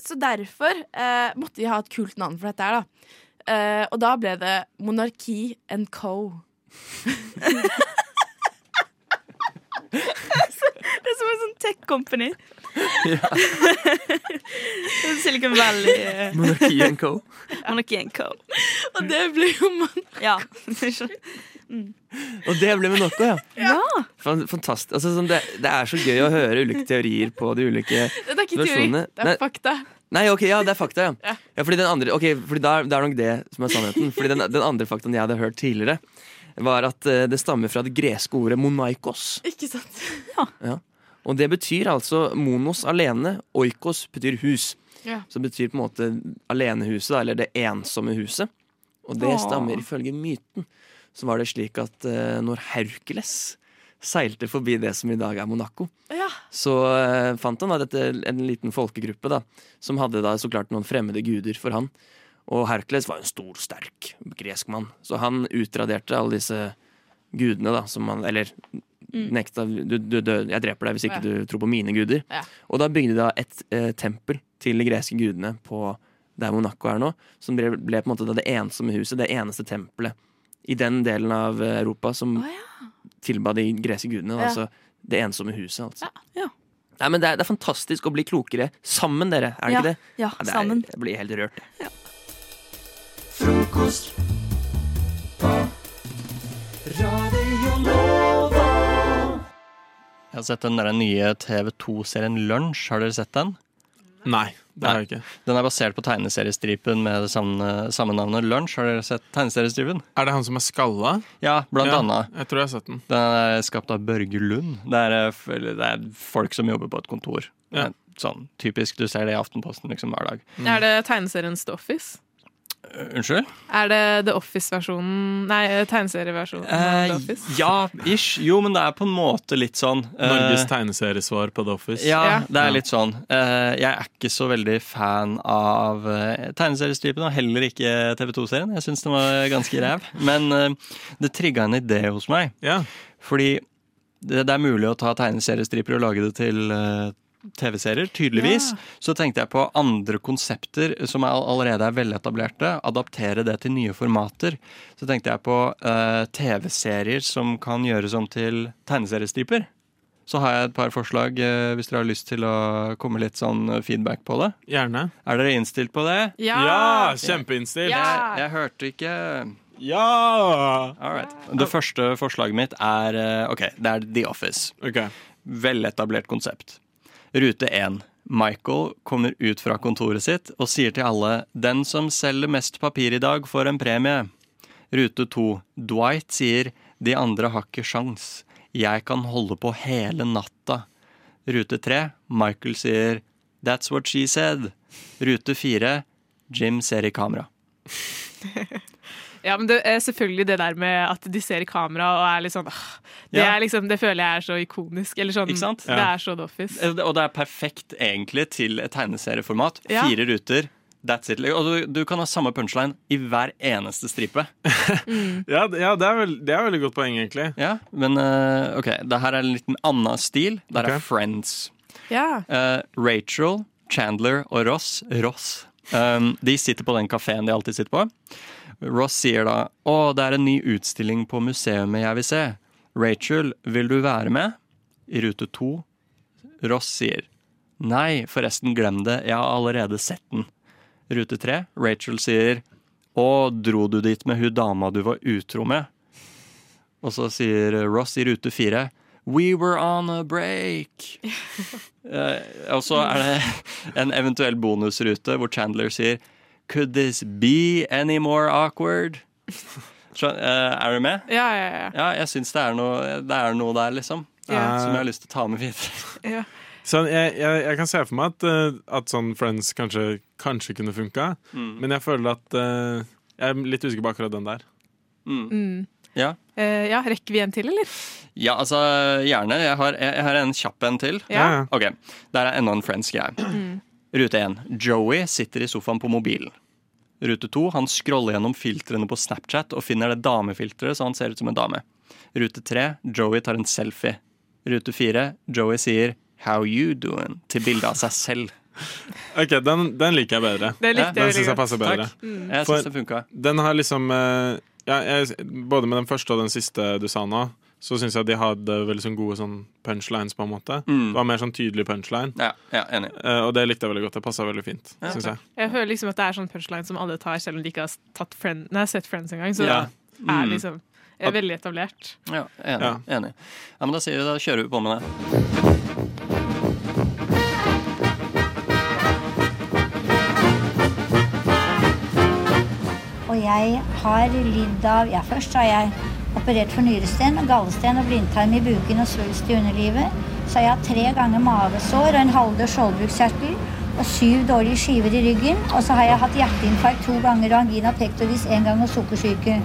Speaker 19: så derfor eh, måtte de ha et kult navn for dette her, da. Eh, og da ble det Monarki and Co. [LAUGHS] det er som en sånn tech company. [LAUGHS] [LAUGHS] Silicon Valley. Monarchy
Speaker 3: Monarki and Co. [LAUGHS]
Speaker 19: Monarki and Co. Og det ble jo man Ja.
Speaker 3: Og det ble Monaco, ja.
Speaker 19: ja.
Speaker 3: Fantastisk. Altså, sånn, det, det er så gøy å høre ulike teorier på de ulike
Speaker 19: Det er ikke teori, det er
Speaker 3: Nei,
Speaker 19: fakta.
Speaker 3: Nei, ok, ja, det er fakta, ja.
Speaker 19: Ja.
Speaker 3: ja fordi den andre, ok, fordi da, det er nok det som er sannheten. Fordi den, den andre faktaen jeg hadde hørt tidligere, var at eh, det stammer fra det greske ordet monaikos.
Speaker 19: Ikke sant?
Speaker 3: Ja. Og det betyr altså monos alene, oikos betyr hus.
Speaker 19: Ja.
Speaker 3: Som betyr på en måte alenehuset, eller det ensomme huset. Og det
Speaker 19: Åh.
Speaker 3: stammer ifølge myten. Så var det slik at eh, når Hercules seilte forbi det som i dag er Monaco,
Speaker 19: Ja.
Speaker 3: så eh, fant han da dette, en liten folkegruppe da, som hadde da så klart noen fremmede guder for han. Og Hercules var en stor, sterk gresk mann, så han utraderte alle disse gudene, da, som man Eller
Speaker 19: Mm.
Speaker 3: nekta du, du, du, Jeg dreper deg hvis ikke
Speaker 19: Ja.
Speaker 3: du tror på mine guder.
Speaker 19: Ja.
Speaker 3: Og da bygde de da et eh, tempel til de greske gudene på der Monaco er nå, som ble, ble på en måte da det ensomme huset, det eneste tempelet i den delen av Europa som tilba de greske gudene.
Speaker 19: Ja.
Speaker 3: Altså det ensomme huset, altså.
Speaker 19: Ja.
Speaker 3: Nei, men det er, det er fantastisk å bli klokere sammen, dere. Er det
Speaker 19: Ja,
Speaker 3: ikke det?
Speaker 19: ja,
Speaker 3: det er,
Speaker 19: sammen.
Speaker 3: Jeg blir helt rørt. jeg.
Speaker 25: Frokost på Radio Nova.
Speaker 26: Jeg har sett den der nye TV2-serien Lunsj. Har dere sett den?
Speaker 10: Nei, det har jeg ikke.
Speaker 26: Den er basert på tegneseriestripen med det samme, samme navnet Lunsj. Har dere sett tegneseriestripen?
Speaker 10: Er det han som er skalla?
Speaker 26: Ja, blant
Speaker 10: Ja,
Speaker 26: annet.
Speaker 10: Jeg tror jeg har sett den.
Speaker 26: Den er skapt av Børge Lund. Det er, eh, det er folk som jobber på et kontor.
Speaker 10: Ja.
Speaker 26: Er Sånn typisk, Du ser det i Aftenposten liksom hver dag.
Speaker 5: Er det tegneserien The Office?
Speaker 26: Unnskyld?
Speaker 9: Er det The Office-versjonen Nei, tegneserieversjonen av
Speaker 26: Eh,
Speaker 9: The Office?
Speaker 26: ja, ish. Jo, men det er på en måte litt sånn. eh,
Speaker 27: Norges tegneseriesvar på The Office.
Speaker 26: Ja, det er litt sånn. Eh, jeg er ikke så veldig fan av tegneseriestripen, og heller ikke TV 2-serien. Jeg syns den var ganske ræv. Men eh, det trigga en idé hos meg. Fordi det, det er mulig å ta tegneseriestriper og lage det til eh, TV-serier, tydeligvis.
Speaker 9: Ja.
Speaker 26: Så tenkte jeg på andre konsepter som er, allerede er veletablerte. Adaptere det til nye formater. Så tenkte jeg på uh, TV-serier som kan gjøres om til tegneseriestriper. Så har jeg et par forslag uh, hvis dere har lyst til å komme litt sånn feedback på det.
Speaker 27: Gjerne.
Speaker 26: Er dere innstilt på det?
Speaker 27: Ja! Ja, kjempeinnstilt. Ja!
Speaker 26: Jeg, jeg hørte ikke
Speaker 27: Ja!
Speaker 26: All right. Det første forslaget mitt er eh, OK, det er The Office. Veletablert konsept. Rute 1. Michael kommer ut fra kontoret sitt og sier til alle 'Den som selger mest papir i dag, får en premie'. Rute 2. Dwight sier 'De andre har ikke sjans'. Jeg kan holde på hele natta. Rute 3. Michael sier 'That's what she said'. Rute 4. Jim ser i kamera. [LAUGHS]
Speaker 9: Ja, men det er selvfølgelig det der med at de ser i kamera og er litt sånn åh, det,
Speaker 26: Ja.
Speaker 9: er liksom, det føler jeg er så ikonisk. Eller sånn,
Speaker 26: Ikke sant?
Speaker 9: Det er så The Office.
Speaker 26: Eh, Og det er perfekt egentlig til et tegneserieformat.
Speaker 9: Ja.
Speaker 26: Fire ruter. That's it. Og du, du kan ha samme punchline i hver eneste stripe. [LAUGHS]
Speaker 27: Ja, det- ja det, er veld, det er veldig godt poeng, egentlig.
Speaker 26: Ja, Men uh, OK, det her er en liten annen stil. Det her er Friends.
Speaker 9: Ja.
Speaker 26: Uh, Rachel, Chandler og Ross Ross um, De sitter på den kafeen de alltid sitter på. Ross sier da 'Å, det er en ny utstilling på museet jeg vil se'. Rachel, vil du være med? I rute to. Ross sier 'Nei, forresten, glem det. Jeg har allerede sett den'. Rute tre. Rachel sier 'Å, dro du dit med hun dama du var utro med?' Og så sier Ross i rute fire 'We were on a break'. [LAUGHS] Eh, og så er det en eventuell bonusrute hvor Chandler sier 'Could this be any more awkward'? Eh, er du med?
Speaker 9: Ja, ja, ja.
Speaker 26: Ja, jeg syns det, det er noe der, liksom.
Speaker 27: Ja.
Speaker 26: Som jeg har lyst til å ta med videre. [LAUGHS]
Speaker 9: Ja.
Speaker 27: Sånn, jeg, jeg, jeg kan se for meg at, eh, at sånn Friends kanskje, kanskje kunne funka,
Speaker 26: Mm.
Speaker 27: men jeg føler at eh, Jeg er litt usikker på akkurat den der.
Speaker 9: Mm.
Speaker 26: Ja.
Speaker 9: Uh, ja, rekker vi en til, eller?
Speaker 26: Ja, altså gjerne. Jeg har, jeg har en kjapp en til.
Speaker 9: Ja.
Speaker 26: Ok, Der er enda en Friends-greie. Rute 1. Joey sitter i sofaen på mobilen. Rute 2. Han scroller gjennom filtrene på Snapchat og finner det damefilteret så han ser ut som en dame. Rute 3. Joey tar en selfie. Rute 4. Joey sier 'How you doing?' til bildet av seg selv. [LAUGHS]
Speaker 27: Ok, den, den liker jeg bedre.
Speaker 26: Den likte
Speaker 27: den syns jeg passer bedre.
Speaker 26: Takk. Mm. Jeg
Speaker 27: For
Speaker 26: synes det funka.
Speaker 27: Den har liksom eh, ja, jeg, Både med den første og den siste du sa nå, så syns jeg de hadde veldig sånn gode sånn punchlines, på en måte.
Speaker 26: Mm.
Speaker 27: Det var mer sånn tydelig punchline.
Speaker 26: Ja, ja, enig.
Speaker 27: Uh, og det likte jeg veldig godt. Det passa veldig fint,
Speaker 9: Ja,
Speaker 27: syns jeg.
Speaker 9: Jeg føler liksom at det er sånn punchline som alle tar, selv om de ikke har tatt friend, nei, sett Friends engang. Så
Speaker 26: Ja.
Speaker 9: det er
Speaker 26: Mm.
Speaker 9: liksom er veldig etablert.
Speaker 26: Ja, enig.
Speaker 27: Ja.
Speaker 26: enig. Ja, men da, sier vi, da kjører vi på med det.
Speaker 28: Og jeg har lidd av Ja, først har jeg operert for nyresten, gallesten og blindtarm i buken og svulst i underlivet. Så har jeg hatt tre ganger mavesår og en halvdød skjoldbruskkjertel og syv dårlige skiver i ryggen. Og så har jeg hatt hjerteinfarkt to ganger og angina pectoris en gang og sukkersyke.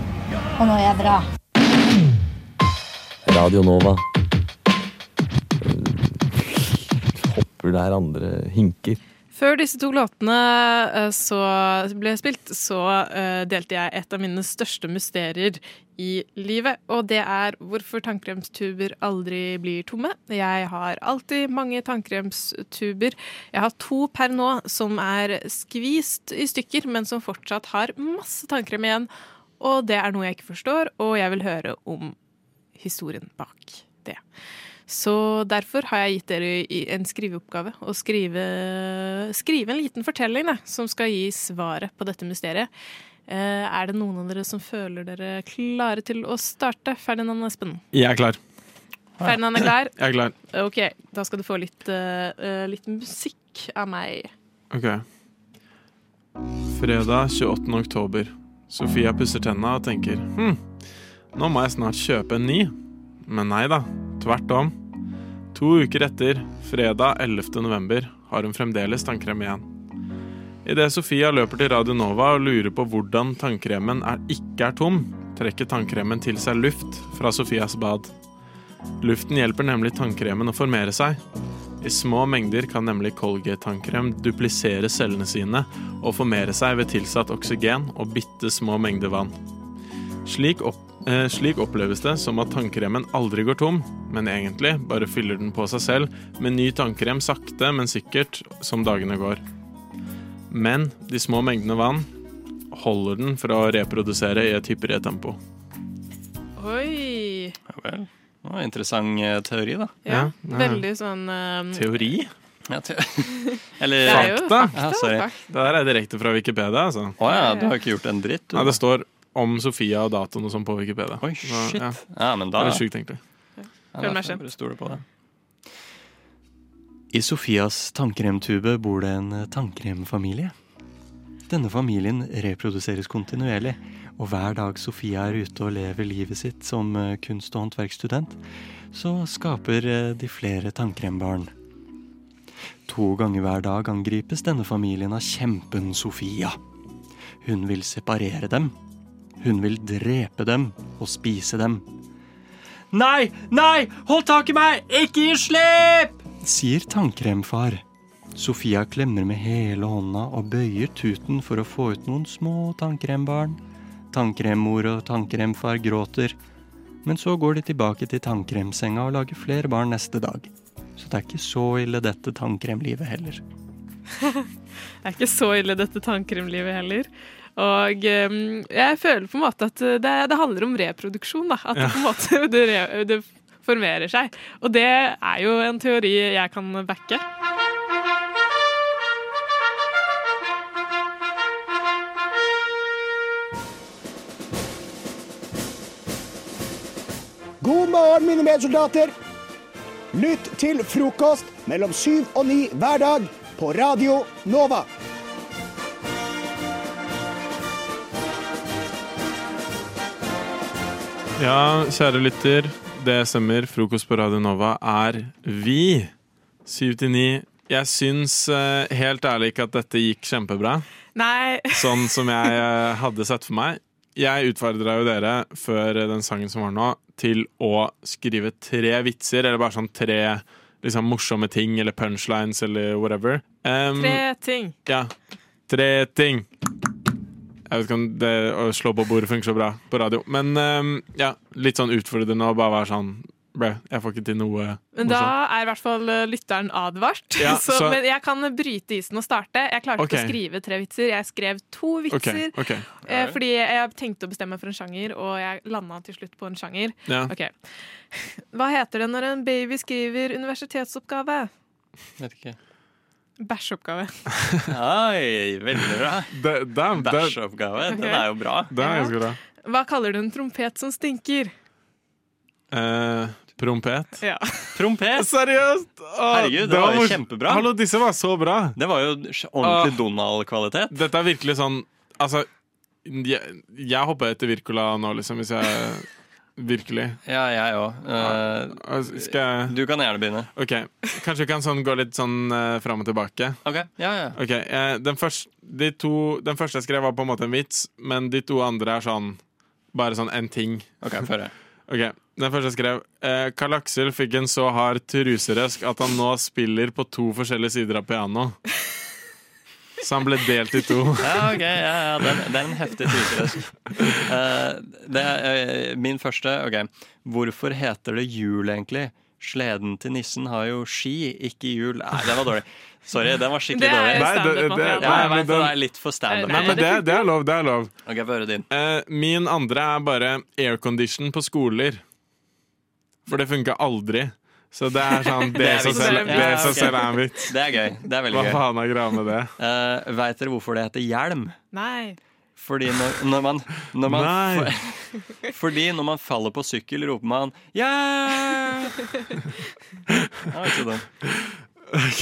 Speaker 28: Og nå er jeg bra.
Speaker 24: Radio Nova. Hopper der andre hinker.
Speaker 9: Før disse to låtene eh, så ble spilt, så eh, delte jeg et av mine største mysterier i livet. Og det er hvorfor tannkremstuber aldri blir tomme. Jeg har alltid mange tannkremstuber. Jeg har to per nå som er skvist i stykker, men som fortsatt har masse tannkrem igjen. Og det er noe jeg ikke forstår, og jeg vil høre om historien bak det. Så derfor har jeg gitt dere en skriveoppgave å skrive, skrive en liten fortelling da, som skal gi svaret på dette mysteriet. Eh, er det noen av dere som føler dere klare til å starte? Ferdinand Espen?
Speaker 27: Jeg er klar.
Speaker 9: Ferdinand er klar?
Speaker 27: Jeg er klar.
Speaker 9: Ok, da skal du få litt, eh, litt musikk av meg.
Speaker 27: Ok. Fredag 28. oktober. Sofia pusser tenna og tenker hm, nå må jeg snart kjøpe en ny. Men nei da, tvert om. To uker etter, fredag 11. november, har hun fremdeles tannkrem igjen. Idet Sofia løper til Radio Nova og lurer på hvordan tannkremen er, ikke er tom, trekker tannkremen til seg luft fra Sofias bad. Luften hjelper nemlig tannkremen å formere seg. I små mengder kan nemlig Colgate-tannkrem duplisere cellene sine og formere seg ved tilsatt oksygen og bitte små mengder vann. Slik, opp, slik oppleves det som at tannkremen aldri går tom, men egentlig bare fyller den på seg selv med ny tannkrem sakte, men sikkert som dagene går. Men de små mengdene vann holder den for å reprodusere i et hyppigere tempo.
Speaker 9: Oi!
Speaker 26: Ja vel. Det var en interessant eh, teori, da.
Speaker 9: Ja, veldig sånn um,
Speaker 27: Teori?
Speaker 26: Ja, te [LAUGHS] Eller
Speaker 9: er
Speaker 27: Fakta.
Speaker 9: fakta,
Speaker 26: Ja, sorry.
Speaker 27: Det der er direkte fra Wikipedia. altså.
Speaker 26: Å ja, du har ikke gjort en dritt? du.
Speaker 27: Nei, det står om Sofia og datoen og sånn på Wikipedia.
Speaker 26: Oi, shit.
Speaker 27: ja.
Speaker 26: Ja, men da
Speaker 27: Det er sjukt, egentlig.
Speaker 26: Ja,
Speaker 9: Føler meg kjent.
Speaker 26: I Sofias tannkremtube bor det en tannkremfamilie. Denne familien reproduseres kontinuerlig, og hver dag Sofia er ute og lever livet sitt som eh, kunst- og håndverksstudent, så skaper eh, de flere tannkrembarn. To ganger hver dag angripes denne familien av kjempen Sofia. Hun vil separere dem. Hun vil drepe dem og spise dem. Nei, nei, hold tak i meg, ikke gi slipp! Sier tannkremfar. Sofia klemmer med hele hånda og bøyer tuten for å få ut noen små tannkrembarn. Tannkremmor og tannkremfar gråter. Men så går de tilbake til tannkremsenga og lager flere barn neste dag. Så det er ikke så ille dette tannkremlivet heller. [LAUGHS]
Speaker 9: Det er ikke så ille, dette tannkremlivet heller. Og um, jeg føler på en måte at det, det handler om reproduksjon. Da. At det, på en måte, [LAUGHS] det, re, det formerer seg. Og det er jo en teori jeg kan backe.
Speaker 29: God morgen, mine medsoldater. Lytt til frokost mellom syv og ni hver dag på Radio Nova.
Speaker 27: Ja, kjære lytter. Det stemmer. Frokost på Radio Nova er vi. Syv til ni. Jeg syns eh, helt ærlig ikke at dette gikk kjempebra.
Speaker 9: Nei. [LAUGHS]
Speaker 27: Sånn som jeg eh, hadde sett for meg. Jeg utfordra jo dere før den sangen som var nå, til å skrive tre vitser, eller bare sånn tre liksom, morsomme ting, eller punchlines, eller whatever. Um,
Speaker 9: Tre ting.
Speaker 27: Ja. Tre ting. Jeg vet ikke om det å slå på bordet funker så bra på radio. Men um, ja, litt sånn utfordrende å bare være sånn Bre, jeg får ikke til noe
Speaker 9: Men da er i hvert fall eh, lytteren advart.
Speaker 27: Ja, [LAUGHS]
Speaker 9: så,
Speaker 27: så-
Speaker 9: Men jeg kan bryte isen og starte. Jeg klarte ikke å skrive tre vitser. Jeg skrev to vitser.
Speaker 27: Okay, okay.
Speaker 9: eh, Fordi jeg tenkte å bestemme meg for en sjanger, og jeg landa til slutt på en sjanger.
Speaker 27: Ja.
Speaker 9: Ok. Hva heter det når en baby skriver universitetsoppgave?
Speaker 26: Vet ikke.
Speaker 9: Bæsjoppgave.
Speaker 26: Oi, veldig bra. [LAUGHS]
Speaker 27: Bæsjoppgave.
Speaker 26: Den er jo bra.
Speaker 27: Det er ganske bra.
Speaker 9: Hva kaller du en trompet som stinker?
Speaker 27: Eh, prompet.
Speaker 9: Ja. [LAUGHS]
Speaker 26: Prompet?
Speaker 27: Seriøst? Å,
Speaker 26: Herregud, det var
Speaker 27: var,
Speaker 26: kjempebra.
Speaker 27: Hallo, disse var så bra.
Speaker 26: Det var jo ordentlig Donald-kvalitet.
Speaker 27: Dette er virkelig sånn Altså, jeg, jeg hopper etter Wirkola nå, liksom, hvis jeg Virkelig.
Speaker 26: Ja, jeg òg.
Speaker 27: Skal
Speaker 26: Du kan gjerne begynne.
Speaker 27: Ok, Kanskje vi kan sånn gå litt sånn uh, fram og tilbake?
Speaker 26: Ok, ja, ja.
Speaker 27: okay. Uh, den, første, de to, den første jeg skrev, var på en måte en vits, men de to andre er sånn Bare sånn en ting.
Speaker 26: Ok, før jeg. [LAUGHS]
Speaker 27: Ok, Den første jeg skrev Carl Karl Aksel fikk en så hard truserøsk at han nå spiller på to forskjellige sider av piano. Så han ble delt i to. [LAUGHS]
Speaker 26: Ja, ok, ja, ja, det, er, det er en heftig truserøsk. Uh, det er uh, min første. Ok, hvorfor heter det jul, egentlig? Sleden til nissen har jo ski, ikke hjul. Nei, den var dårlig. Sorry, den var skikkelig
Speaker 9: Det er
Speaker 26: dårlig.
Speaker 27: Nei, det- det-
Speaker 26: Ja, jeg vet det
Speaker 27: den-
Speaker 26: er litt for standup.
Speaker 27: Nei, men det, det er lov. det er lov
Speaker 26: Ok, få høre din.
Speaker 27: Uh, Min andre er bare aircondition på skoler. For det funka aldri. Så det er sånn [LAUGHS] Det som selv det i seg selv er en vits.
Speaker 26: Det er gøy. Det er veldig
Speaker 27: Hva
Speaker 26: gøy.
Speaker 27: faen er greia med det?
Speaker 26: Uh, Veit dere hvorfor det heter hjelm?
Speaker 9: Nei.
Speaker 26: Fordi når, når man, når man
Speaker 27: Nei. [LAUGHS]
Speaker 26: Fordi når man faller på sykkel, roper man 'hjelp'! Det var ikke dumt. [LAUGHS]
Speaker 27: Ok,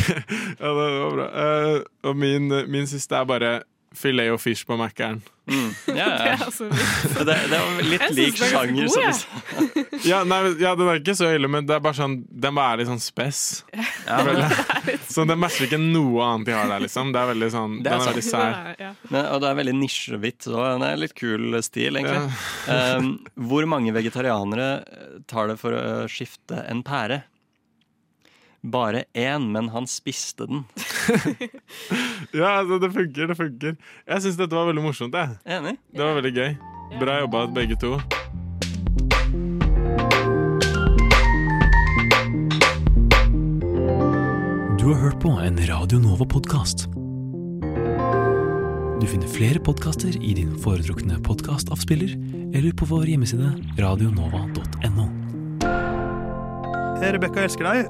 Speaker 27: Ja, det var bra. Uh, og min, min siste er bare filet og fish på Mækkern.
Speaker 26: Mm. [LAUGHS] Ja, ja.
Speaker 9: Det er altså [LAUGHS]
Speaker 26: Det, det var litt lik
Speaker 9: er
Speaker 26: sjanger.
Speaker 9: god,
Speaker 26: som sa. [LAUGHS]
Speaker 27: Ja, nei, ja, den er ikke så ille, men det er bare sånn, den bare er litt sånn spess.
Speaker 26: Ja.
Speaker 27: Så den matcher ikke noe annet de har der, liksom. Det er veldig sånn,
Speaker 26: Det er
Speaker 27: den er veldig sær.
Speaker 26: Ja. og det er veldig nisjehvitt. Så det er litt kul stil, egentlig. Um, hvor mange vegetarianere tar det for å skifte en pære? Bare én, men han spiste den. [LAUGHS]
Speaker 27: Ja, altså, det funker, det funker. Jeg syns dette var veldig morsomt, jeg.
Speaker 26: Enig.
Speaker 27: Det var veldig gøy. Bra jobba, begge to.
Speaker 18: Du har hørt på en Radio Nova-podkast. Du finner flere podkaster i din foretrukne podkastavspiller eller på vår hjemmeside radionova.no.
Speaker 13: Rebekka elsker deg